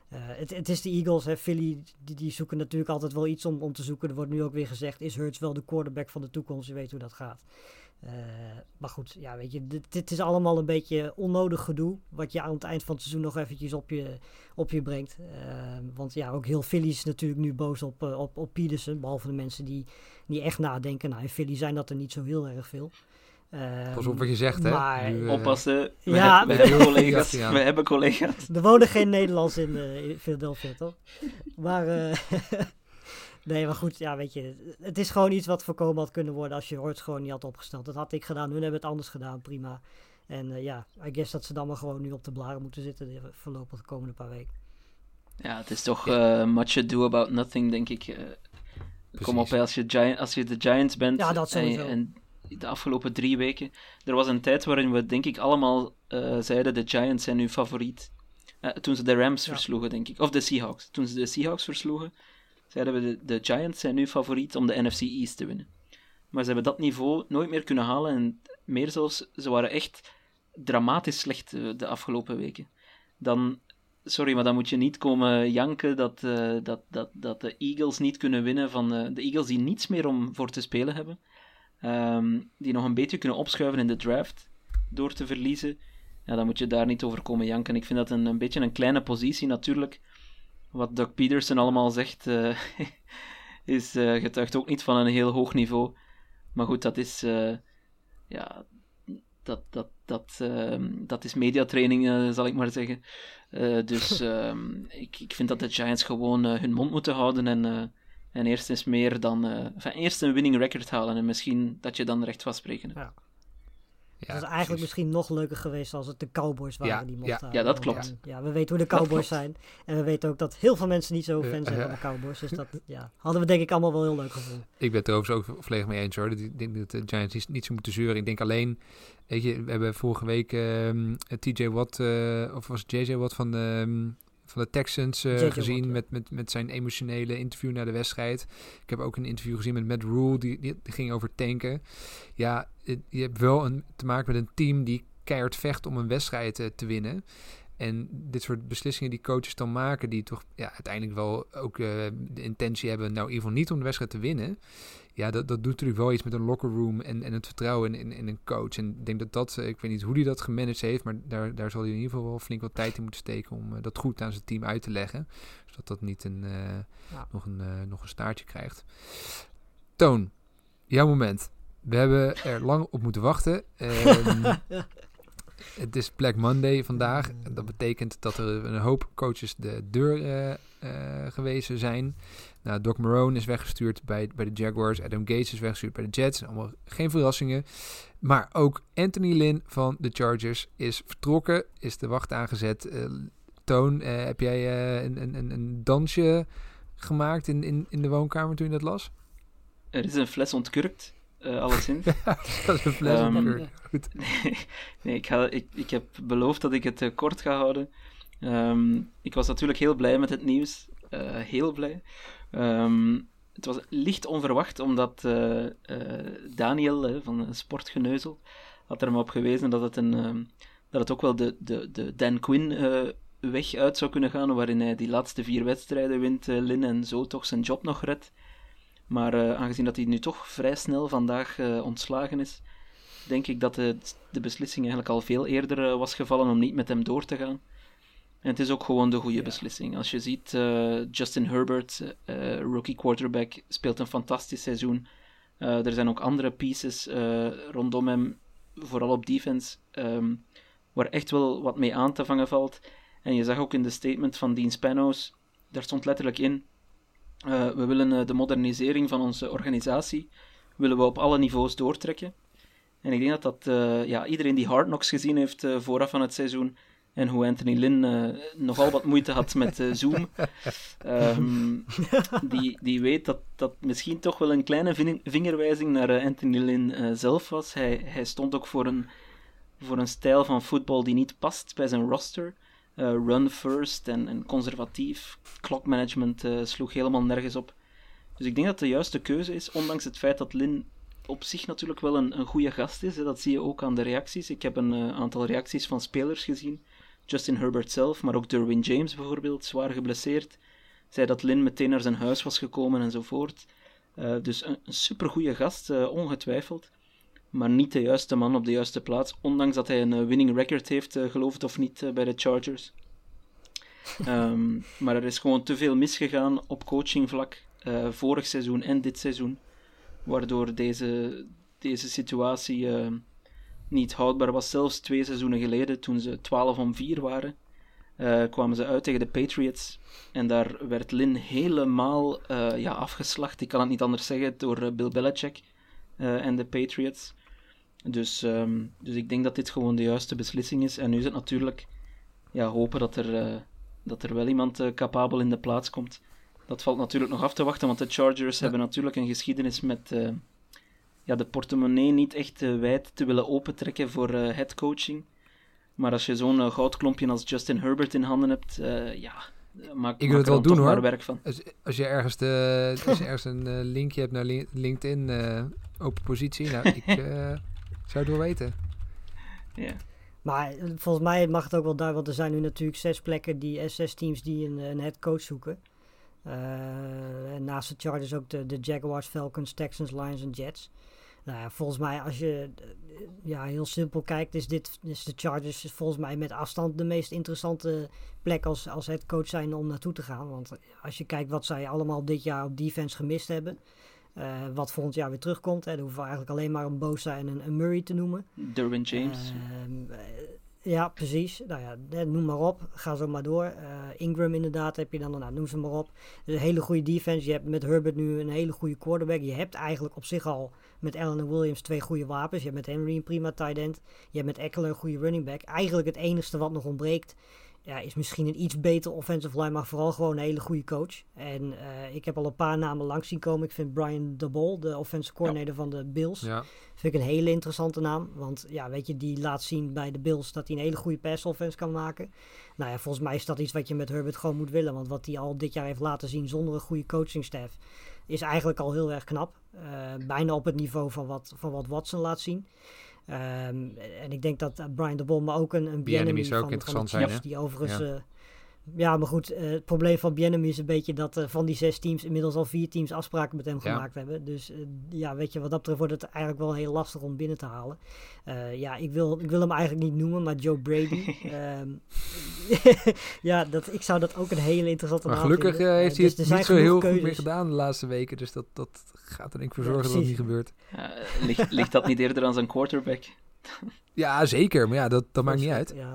Eh, het, het is de Eagles, hè. Philly, die, die zoeken natuurlijk altijd wel iets om, om te zoeken. Er wordt nu ook weer gezegd, is Hurts wel de quarterback van de toekomst? Je weet hoe dat gaat. Eh, maar goed, ja, weet je, dit, dit is allemaal een beetje onnodig gedoe. Wat je aan het eind van het seizoen nog eventjes op je, op je brengt. Ehm, want ja, ook heel Philly is natuurlijk nu boos op, eh, op, op Peterson. Behalve de mensen die, die echt nadenken. Nou, in Philly zijn dat er niet zo heel erg veel. Ehm, Pas op wat je zegt, hè. maar- Nu, eh, Oppassen, we, Ja, heb- we hebben collega's. We hebben collega's. Er wonen geen Nederlands in, eh, in Philadelphia, toch? Maar, eh, nee, maar goed, ja, weet je. Het is gewoon iets wat voorkomen had kunnen worden als je Horts gewoon niet had opgesteld. Dat had ik gedaan, hun hebben het anders gedaan, prima. En eh, ja, I guess dat ze dan maar gewoon nu op de blaren moeten zitten de voorlopig de komende paar weken. Ja, het is toch eh, much ado about nothing, denk ik. Eh, kom op, als je, Gi- als je de Giants bent Ja, dat en, sowieso. en de afgelopen drie weken. Er was een tijd waarin we, denk ik, allemaal eh, zeiden: de Giants zijn nu favoriet. Toen ze de Rams Ja. versloegen, denk ik. Of de Seahawks. Toen ze de Seahawks versloegen, we: de, de Giants zijn nu favoriet om de NFC East te winnen. Maar ze hebben dat niveau nooit meer kunnen halen. En meer zelfs, ze waren echt dramatisch slecht eh, de afgelopen weken. Dan, sorry, maar dan moet je niet komen janken dat, eh, dat, dat, dat de Eagles niet kunnen winnen van eh, de Eagles die niets meer om voor te spelen hebben. Ehm, die nog een beetje kunnen opschuiven in de draft door te verliezen. Ja, dan moet je daar niet over komen janken. Ik vind dat een, een beetje een kleine positie natuurlijk. Wat Doug Peterson allemaal zegt, eh, is, eh, getuigt ook niet van een heel hoog niveau. Maar goed, dat is, eh, ja, dat, dat, dat, ehm, dat is mediatraining, zal ik maar zeggen. Dus ehm, ik, ik vind dat de Giants gewoon hun mond moeten houden en, en eerst eens meer dan... enfin, eerst een winning record halen en misschien dat je dan recht van spreken. Ja. Ja, het is eigenlijk precies. misschien nog leuker geweest als het de Cowboys waren Ja, die ja. mochten Ja, dat houden. klopt. En Ja, we weten hoe de Cowboys zijn. En we weten ook dat heel veel mensen niet zo Eh, fan zijn eh, van de Cowboys. Dus dat ja, hadden we denk ik allemaal wel heel leuk gevonden. Ik ben het er overigens ook volledig mee eens hoor. Ik denk dat de Giants niet, niet zo moeten zeuren. Ik denk alleen, weet je, we hebben vorige week ehm, TJ Watt, eh, of was het JJ Watt van de, ehm, van de Texans eh, gezien Watt, ja. met, met, met zijn emotionele interview na de wedstrijd. Ik heb ook een interview gezien met Matt Rule, die, die, die ging over tanken. Ja, het- je hebt wel een, te maken met een team die keihard vecht om een wedstrijd eh, te winnen. En dit soort beslissingen die coaches dan maken, die toch ja, uiteindelijk wel ook eh, de intentie hebben, nou in ieder geval niet om de wedstrijd te winnen. Ja, dat, dat doet natuurlijk wel iets met een locker room en, en het vertrouwen in, in, in een coach. En ik denk dat dat, eh, ik weet niet hoe hij dat gemanaged heeft, maar daar, daar zal hij in ieder geval wel flink wat tijd in moeten steken om eh, dat goed aan zijn team uit te leggen. Zodat dat niet een, eh, Ja. nog, een, nog een staartje krijgt. Toon, jouw moment. We hebben er lang op moeten wachten. Ehm, het is Black Monday vandaag. Dat betekent dat er een hoop coaches de deur gewezen zijn. Nou, Doc Marone is weggestuurd bij, bij de Jaguars. Adam Gates is weggestuurd bij de Jets. Allemaal geen verrassingen. Maar ook Anthony Lynn van de Chargers is vertrokken. Is de wacht aangezet. Uh, Toon, uh, heb jij een, een, een dansje gemaakt in, in, in de woonkamer toen je dat las? Er is een fles ontkurkt. Uh, alleszins. dat is een fles um, ontkurkt. Goed. nee, nee ik, ga, ik, ik heb beloofd dat ik het uh, kort ga houden. Um, ik was natuurlijk heel blij met het nieuws. Uh, heel blij. Um, het was licht onverwacht, omdat Daniel van Sportgeneuzel had er me op gewezen dat het, een, dat het ook wel de, de, de Dan Quinn weg uit zou kunnen gaan, waarin hij die laatste vier wedstrijden wint, Lin, en zo toch zijn job nog redt. Maar aangezien dat hij nu toch vrij snel vandaag ontslagen is, denk ik dat de, de beslissing eigenlijk al veel eerder was gevallen om niet met hem door te gaan. En het is ook gewoon de goede ja. beslissing. Als je ziet, Justin Herbert, rookie quarterback, speelt een fantastisch seizoen. er zijn ook andere pieces rondom hem, vooral op defense, um, waar echt wel wat mee aan te vangen valt. En je zag ook in de statement van Dean Spanos, daar stond letterlijk in we willen de modernisering van onze organisatie willen we op alle niveaus doortrekken. En ik denk dat dat ja, iedereen die Hard Knocks gezien heeft vooraf aan het seizoen en hoe Anthony Lynn nogal wat moeite had met Zoom, um, die, die weet dat dat misschien toch wel een kleine vingerwijzing naar Anthony Lynn zelf was. Hij, hij stond ook voor een, voor een stijl van voetbal die niet past bij zijn roster. Run first en, en conservatief. Klokmanagement sloeg helemaal nergens op. Dus ik denk dat de juiste keuze is, ondanks het feit dat Lin op zich natuurlijk wel een, een goede gast is. Hè. Dat zie je ook aan de reacties. Ik heb een aantal reacties van spelers gezien. Justin Herbert zelf, maar ook Derwin James bijvoorbeeld, zwaar geblesseerd. Zei dat Lin meteen naar zijn huis was gekomen enzovoort. dus een, een supergoeie gast, ongetwijfeld maar niet de juiste man op de juiste plaats. Ondanks dat hij een uh, winning record heeft, uh, geloof het of niet, bij de Chargers. um, maar er is gewoon te veel misgegaan op coachingvlak, vorig seizoen en dit seizoen. Waardoor deze, deze situatie niet houdbaar was. Zelfs twee seizoenen geleden, toen ze 12 om 4 waren, kwamen ze uit tegen de Patriots. En daar werd Lin helemaal ja, afgeslacht, ik kan het niet anders zeggen, door Bill Belichick en de Patriots. Dus, um, dus ik denk dat dit gewoon de juiste beslissing is. En nu is het natuurlijk ja, hopen dat er, dat er wel iemand capabel in de plaats komt. Dat valt natuurlijk nog af te wachten, want de Chargers hebben natuurlijk een geschiedenis met ja, de portemonnee niet echt wijd te willen opentrekken voor headcoaching. Maar als je zo'n goudklompje als Justin Herbert in handen hebt, ja, maak, ik wil het wel doen hoor. werk van. Als, als je ergens, de, als je ergens een linkje hebt naar LinkedIn, open positie, nou, ik zou het wel weten. Ja. Maar eh, volgens mij mag het ook wel daar, want er zijn nu natuurlijk zes plekken, die eh, zes teams die een, een head coach zoeken. Uh, naast de Chargers ook de, de Jaguars, Falcons, Texans, Lions en Jets. Nou ja, volgens mij als je ja, heel simpel kijkt, is, dit, is de Chargers volgens mij met afstand de meest interessante plek als, als head coach zijn om naartoe te gaan. Want als je kijkt wat zij allemaal dit jaar op defense gemist hebben. Uh, wat volgend jaar weer terugkomt. Hè. Dan hoeven we eigenlijk alleen maar een Bosa en een, een Murray te noemen. Derwin James. Uh, ja, precies. Nou ja, noem maar op. Ga zo maar door. Uh, Ingram inderdaad heb je dan. Nou, noem ze maar op. Een hele goede defense. Je hebt met Herbert nu een hele goede quarterback. Je hebt eigenlijk op zich al met Allen en Williams twee goede wapens. Je hebt met Henry een prima tight end. Je hebt met Eckler een goede running back. Eigenlijk het enige wat nog ontbreekt ja, is misschien een iets beter offensive line, maar vooral gewoon een hele goede coach. En uh, ik heb al een paar namen langs zien komen. Ik vind Brian DeBol, de offensive coordinator van de Bills, ja. vind ik een hele interessante naam. Want ja, weet je, die laat zien bij de Bills dat hij een hele goede pass offense kan maken. Nou ja, volgens mij is dat iets wat je met Herbert gewoon moet willen. Want wat hij al dit jaar heeft laten zien zonder een goede coachingstaff, is eigenlijk al heel erg knap. Uh, bijna op het niveau van wat, van wat Watson laat zien. Um, en ik denk dat uh, Brian de Bom ook een, een Bienemy van, van de Chiefs, die overigens... Ja. Ja, maar goed, uh, het probleem van Bienemy is een beetje dat uh, van die zes teams inmiddels al vier teams afspraken met hem ja. gemaakt hebben. Dus uh, ja, weet je, wat dat betreft wordt het eigenlijk wel heel lastig om binnen te halen. ja, ik wil, ik wil hem eigenlijk niet noemen, maar Joe Brady. um, ja, dat, ik zou dat ook een hele interessante maar naam gelukkig vinden. heeft hij dus het niet zo heel keuzes. goed meer gedaan de laatste weken. Dus dat, dat gaat er denk ik voor zorgen ja, dat het niet gebeurt. ligt, ligt dat niet eerder aan zijn quarterback? ja, zeker. Maar ja, dat, dat maakt niet uit. Ja.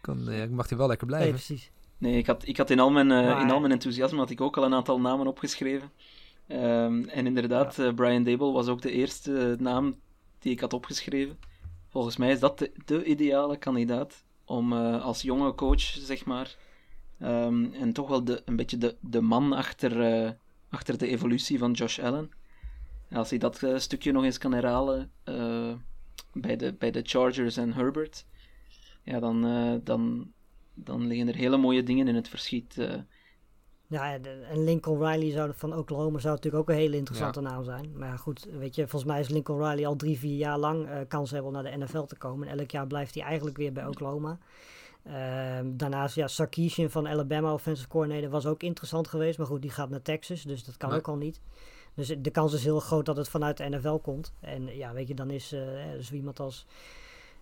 Kan, mag hij wel lekker blijven. Nee, precies. Nee, ik had, ik had in, al mijn, Maar- in al mijn enthousiasme had ik ook al een aantal namen opgeschreven. Ehm, en inderdaad, eh, Brian Dable was ook de eerste naam die ik had opgeschreven. Volgens mij is dat de, de ideale kandidaat om eh, als jonge coach, zeg maar, ehm, en toch wel de, een beetje de, de man achter, eh, achter de evolutie van Josh Allen. En als hij dat eh, stukje nog eens kan herhalen eh, bij, de, bij de Chargers en Herbert, ja, dan, eh, dan, dan liggen er hele mooie dingen in het verschiet. eh. Ja, en- Lincoln Riley zou, van Oklahoma zou natuurlijk ook een hele interessante naam zijn. Maar ja, goed, weet je, volgens mij is Lincoln Riley al drie, vier jaar lang eh, kans hebben om naar de NFL te komen. En elk jaar blijft hij eigenlijk weer bij Oklahoma. Ehm, daarnaast, ja, Sarkisian van Alabama, offensive coordinator, was ook interessant geweest. Maar goed, die gaat naar Texas, dus dat kan Nee. ook al niet. Dus de kans is heel groot dat het vanuit de NFL komt. En ja, weet je, dan is eh, zo iemand als...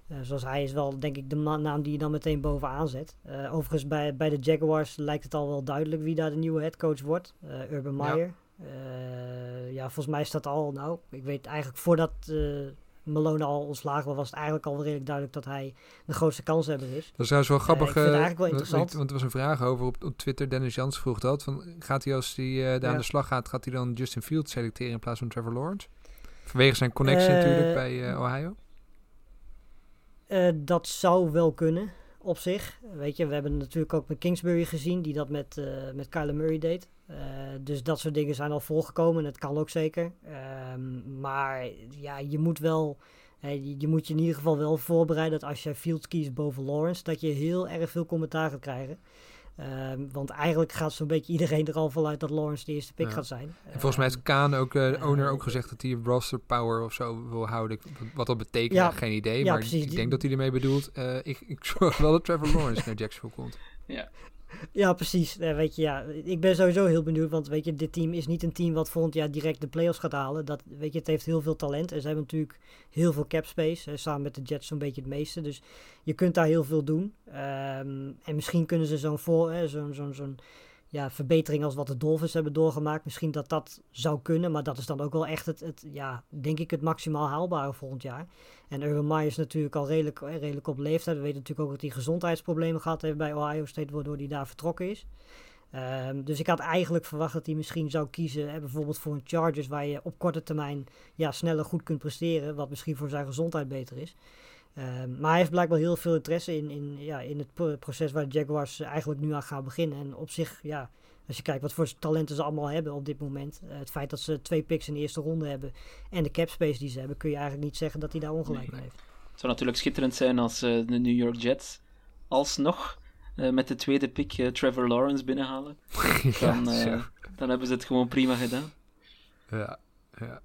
eh, zoals hij is wel, denk ik, de naam die je dan meteen bovenaan zet. Eh, overigens, bij, bij de Jaguars lijkt het al wel duidelijk wie daar de nieuwe headcoach wordt. Eh, Urban. Meyer. Ja. ja, volgens mij is dat al, nou, ik weet eigenlijk voordat Malone al ontslagen was, was het eigenlijk al redelijk duidelijk dat hij de grootste kanshebber is. Dat is trouwens wel grappig. ik vind het eigenlijk wel want- interessant. Want er was een vraag over op, op Twitter. Dennis Jans vroeg dat. Van, gaat hij als hij daar aan de slag gaat, gaat hij dan Justin Fields selecteren in plaats van Trevor Lawrence? Vanwege zijn connectie natuurlijk bij Ohio. Eh, dat zou wel kunnen, op zich. Weet je, we hebben natuurlijk ook met Kingsbury gezien, die dat met, eh met Kyler Murray deed. Eh, dus dat soort dingen zijn al voorgekomen en het kan ook zeker. Ehm, maar ja, je moet wel... je, moet je in ieder geval wel voorbereiden dat als je Fields kiest boven Lawrence, dat je heel erg veel commentaar gaat krijgen. Ehm, want eigenlijk gaat zo'n beetje iedereen er al vanuit dat Lawrence de eerste pick Ja. gaat zijn. En volgens mij heeft Ehm, Kaan ook, eh, de eh, owner, ook gezegd dat hij roster power of zo wil houden. Ik- wat- dat betekent, Ja. geen idee. Ja, maar precies, ik denk dat hij ermee bedoelt. eh, ik, ik zorg wel dat Trevor Lawrence naar Jacksonville komt. Ja, precies. Eh, weet je, ja, ik ben sowieso heel benieuwd, want weet je, dit team is niet een team wat volgend jaar direct de playoffs gaat halen. Dat, weet je, het heeft heel veel talent en ze hebben natuurlijk heel veel cap space, samen met de Jets zo'n beetje het meeste. Dus je kunt daar heel veel doen. Ehm, en misschien kunnen ze zo'n hè, zo'n, zo'n, zo'n ja, verbetering als wat de Dolphins hebben doorgemaakt, misschien dat dat zou kunnen, maar dat is dan ook wel echt het, het ja, denk ik, het maximaal haalbare volgend jaar. En Urban Meyer is natuurlijk al redelijk, eh, redelijk op leeftijd. We weten natuurlijk ook dat hij gezondheidsproblemen gehad heeft bij Ohio State, waardoor hij daar vertrokken is. Ehm, dus ik had eigenlijk verwacht dat hij misschien zou kiezen, hè, bijvoorbeeld voor een Chargers, waar je op korte termijn ja, sneller goed kunt presteren, wat misschien voor zijn gezondheid beter is. Ehm, maar hij heeft blijkbaar heel veel interesse in, in, ja, in het pro- proces waar de Jaguars eigenlijk nu aan gaan beginnen. En op zich, ja, als je kijkt wat voor talenten ze allemaal hebben op dit moment, eh, het feit dat ze twee picks in de eerste ronde hebben en de cap space die ze hebben, kun je eigenlijk niet zeggen dat hij daar ongelijk mee heeft. Het zou natuurlijk schitterend zijn als eh, de New York Jets alsnog eh, met de tweede pick Trevor Lawrence binnenhalen. Dan, dan hebben ze het gewoon prima gedaan. Ja, ja.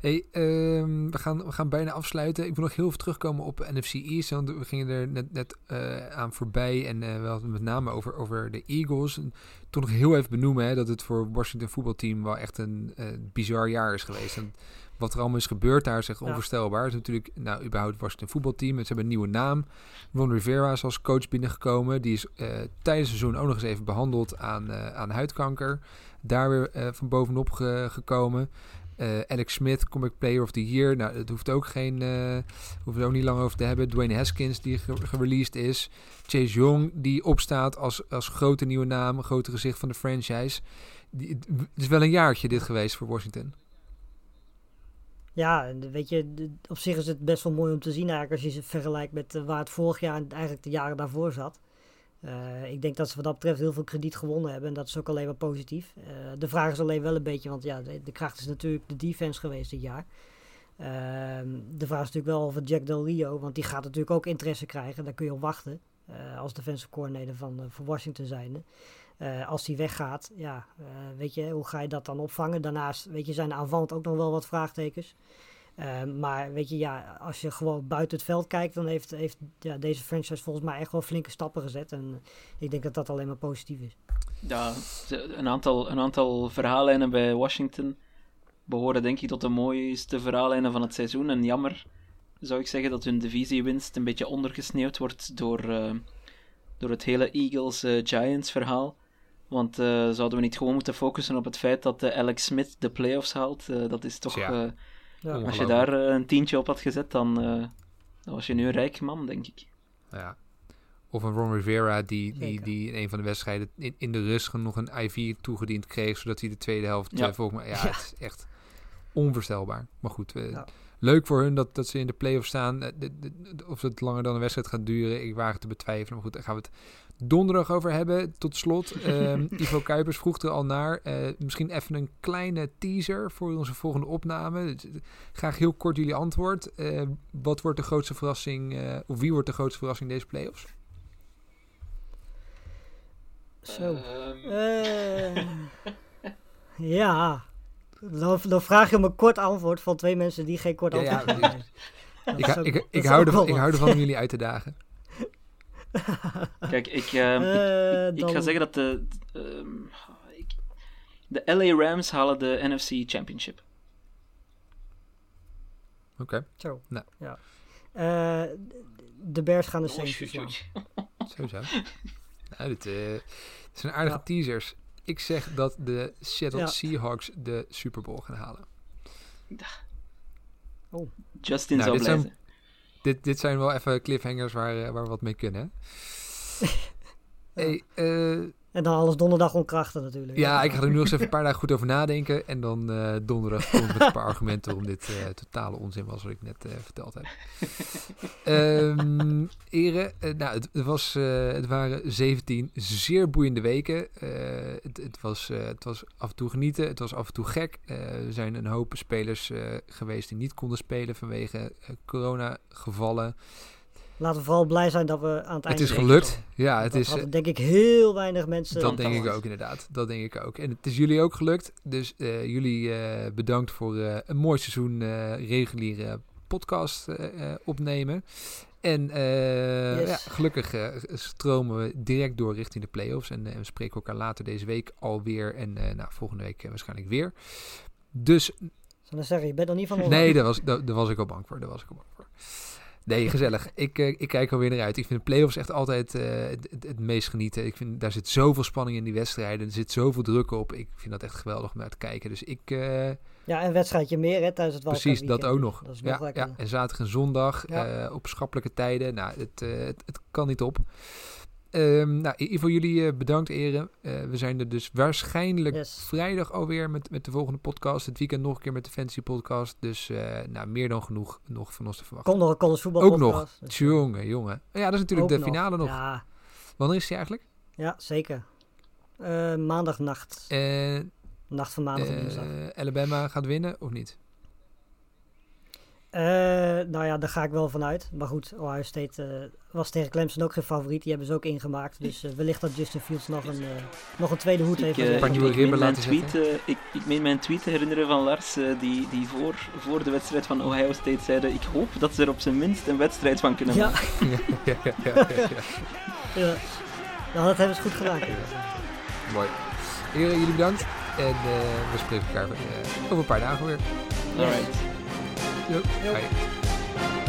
Hey, ehm, we, gaan, we gaan bijna afsluiten. Ik wil nog heel even terugkomen op NFC East. Want we gingen er net, net eh, aan voorbij. En eh, we hadden het met name over, over de Eagles. En toch nog heel even benoemen hè, dat het voor het Washington voetbalteam wel echt een eh, bizar jaar is geweest. En wat er allemaal is gebeurd daar is echt Ja. onvoorstelbaar. Het is natuurlijk, nou, überhaupt het Washington voetbalteam. Ze hebben een nieuwe naam. Ron Rivera is als coach binnengekomen. Die is tijdens het seizoen ook nog eens even behandeld aan, aan huidkanker. Daar weer van bovenop ge- gekomen. Eh, Alex Smith, Comic Player of the Year. Nou, dat hoeft ook geen. eh hoeven we ook niet lang over te hebben. Dwayne Haskins, die ge- gereleased is. Chase Young, die opstaat als, als grote nieuwe naam. Grote gezicht van de franchise. Het is wel een jaartje dit geweest voor Washington. Ja, weet je, op zich is het best wel mooi om te zien eigenlijk als je ze vergelijkt met eh, waar het vorig jaar en eigenlijk de jaren daarvoor zat. Eh, ik denk dat ze wat dat betreft heel veel krediet gewonnen hebben en dat is ook alleen maar positief. Eh, de vraag is alleen wel een beetje, want ja, de, kracht is natuurlijk de defense geweest dit jaar. Ehm, de vraag is natuurlijk wel over Jack Del Rio, want die gaat natuurlijk ook interesse krijgen. Daar kun je op wachten eh, als defensive coordinator van, van Washington zijnde. Eh, als die weggaat, ja, weet je, hoe ga je dat dan opvangen? Daarnaast, weet je, zijn aanvallend ook nog wel wat vraagtekens. Eh, maar weet je, ja, als je gewoon buiten het veld kijkt, dan heeft, heeft ja, deze franchise volgens mij echt wel flinke stappen gezet. En eh, ik denk dat dat alleen maar positief is. Ja, een aantal, een aantal verhaallijnen bij Washington behoren denk ik tot de mooiste verhaallijnen van het seizoen. En jammer zou ik zeggen dat hun divisiewinst een beetje ondergesneeuwd wordt door, eh, door het hele Eagles-Giants verhaal. Want eh, zouden we niet gewoon moeten focussen op het feit dat eh, Alex Smith de playoffs haalt? Eh, dat is toch... Ja. Ja. als je daar eh, een tientje op had gezet, dan, eh, dan was je nu een rijk man, denk ik. Ja. Of een Ron Rivera die, die, Zeker. die in een van de wedstrijden in, in de rust nog een IV toegediend kreeg, zodat hij de tweede helft Ja. eh, volgens mij... Ja, Ja. het is echt onvoorstelbaar. Maar goed, eh, Ja. leuk voor hun dat, dat ze in de play-off staan. Eh, de- de- de- of het langer dan een wedstrijd gaat duren, ik waag het te betwijfelen. Maar goed, daar gaan we het donderdag over hebben. Tot slot, ehm, Ivo Kuipers vroeg er al naar. Eh, misschien even een kleine teaser voor onze volgende opname. Dus, eh, Graag heel kort jullie antwoord. Eh, wat wordt de grootste verrassing, eh, of wie wordt de grootste verrassing deze play-offs? Zo. Ehm, Eh, ja. Dan, dan vraag je me een kort antwoord van twee mensen die geen kort Ja, ja, antwoord ik- hebben. Ik, ik, ik, hou ervan, ik hou ervan om jullie uit te dagen. Kijk, ik, ehm, ik, Eh, ik ga zeggen dat de, ehm, ik- de LA Rams halen de NFC Championship. Oké, Zo. Nou. Ja. Eh, de Bears gaan de Oh, Saints verslaan. Oh, sowieso. nou, dit, dit zijn aardige Ja. teasers. Ik zeg dat de Seattle Ja. Seahawks de Super Bowl gaan halen. Justin Nou, zou dit blij zijn- zijn. Dit, dit zijn wel even cliffhangers waar, eh, waar we wat mee kunnen. Hè? Hey, eh, En dan alles donderdag onkrachten natuurlijk. ja, ik ga er nu nog eens even een paar dagen goed over nadenken. En dan eh, donderdag kom ik met een paar argumenten waarom dit eh, totale onzin was wat ik net eh, verteld heb. Ehm Ere, nou, het, het was, het waren 17 zeer boeiende weken. Het, het, was, het was af en toe genieten, het was af en toe gek. Er zijn een hoop spelers geweest die niet konden spelen vanwege eh, corona-gevallen. Laten we vooral blij zijn dat we aan het Het einde is gelukt. Ja, het dat is, denk ik heel weinig mensen. dat denk ik ook inderdaad. Dat denk ik ook. En het is jullie ook gelukt. Dus eh, jullie eh, bedankt voor eh, een mooi seizoen reguliere podcast opnemen. En Yes. ja, gelukkig stromen we direct door richting de playoffs. En we spreken elkaar later deze week alweer. En nou, volgende week waarschijnlijk weer. Dus Zal ik zeggen, je bent er niet van nee, daar was, daar, daar was ik al bang voor. Daar was ik al bang voor. Nee, gezellig. Ik, eh, ik kijk alweer naar uit. Ik vind de play-offs echt altijd eh, het, meest genieten. Ik vind, daar zit zoveel spanning in die wedstrijden. Er zit zoveel druk op. Ik vind dat echt geweldig om naar te kijken. Dus ik... eh, Ja, een wedstrijdje meer hè, tijdens het precies, dat ook nog. Dat is ja, nog lekker. ja, en zaterdag en zondag Ja. op schappelijke tijden. Nou, het, het, het kan niet op. Ehm nou, Ivo, jullie eh, bedankt, Eren. Eh, we zijn er dus waarschijnlijk Yes. vrijdag alweer met, met de volgende podcast. Het weekend nog een keer met de Fantasy Podcast. Dus eh, nou, meer dan genoeg nog van ons te verwachten. Komt nog een college voetbal Ook nog. dus, Jongen, jongen. Ja, dat is natuurlijk de finale nog. Ja, Wanneer is die eigenlijk? ja zeker. Maandagnacht. Nacht van maandag op dinsdag. Alabama gaat winnen of niet? Eh, nou ja, daar ga ik wel vanuit. Maar goed, Ohio State eh, was tegen Clemson ook geen favoriet. Die hebben ze ook ingemaakt. Dus eh, wellicht dat Justin Fields nog een, nog een tweede hoed Ik, heeft. Een paar ik, nieuwe ik meen mijn tweet, ik, ik meen mijn tweet te herinneren van Lars, die, die voor, voor de wedstrijd van Ohio State zeiden ik hoop dat ze er op zijn minst een wedstrijd van kunnen ja, maken. ja, ja, ja, ja, ja. ja. Nou, dat hebben ze goed gedaan. Mooi. Heren, jullie bedankt. En eh, we spreken elkaar over een paar dagen weer. Alright. 哟可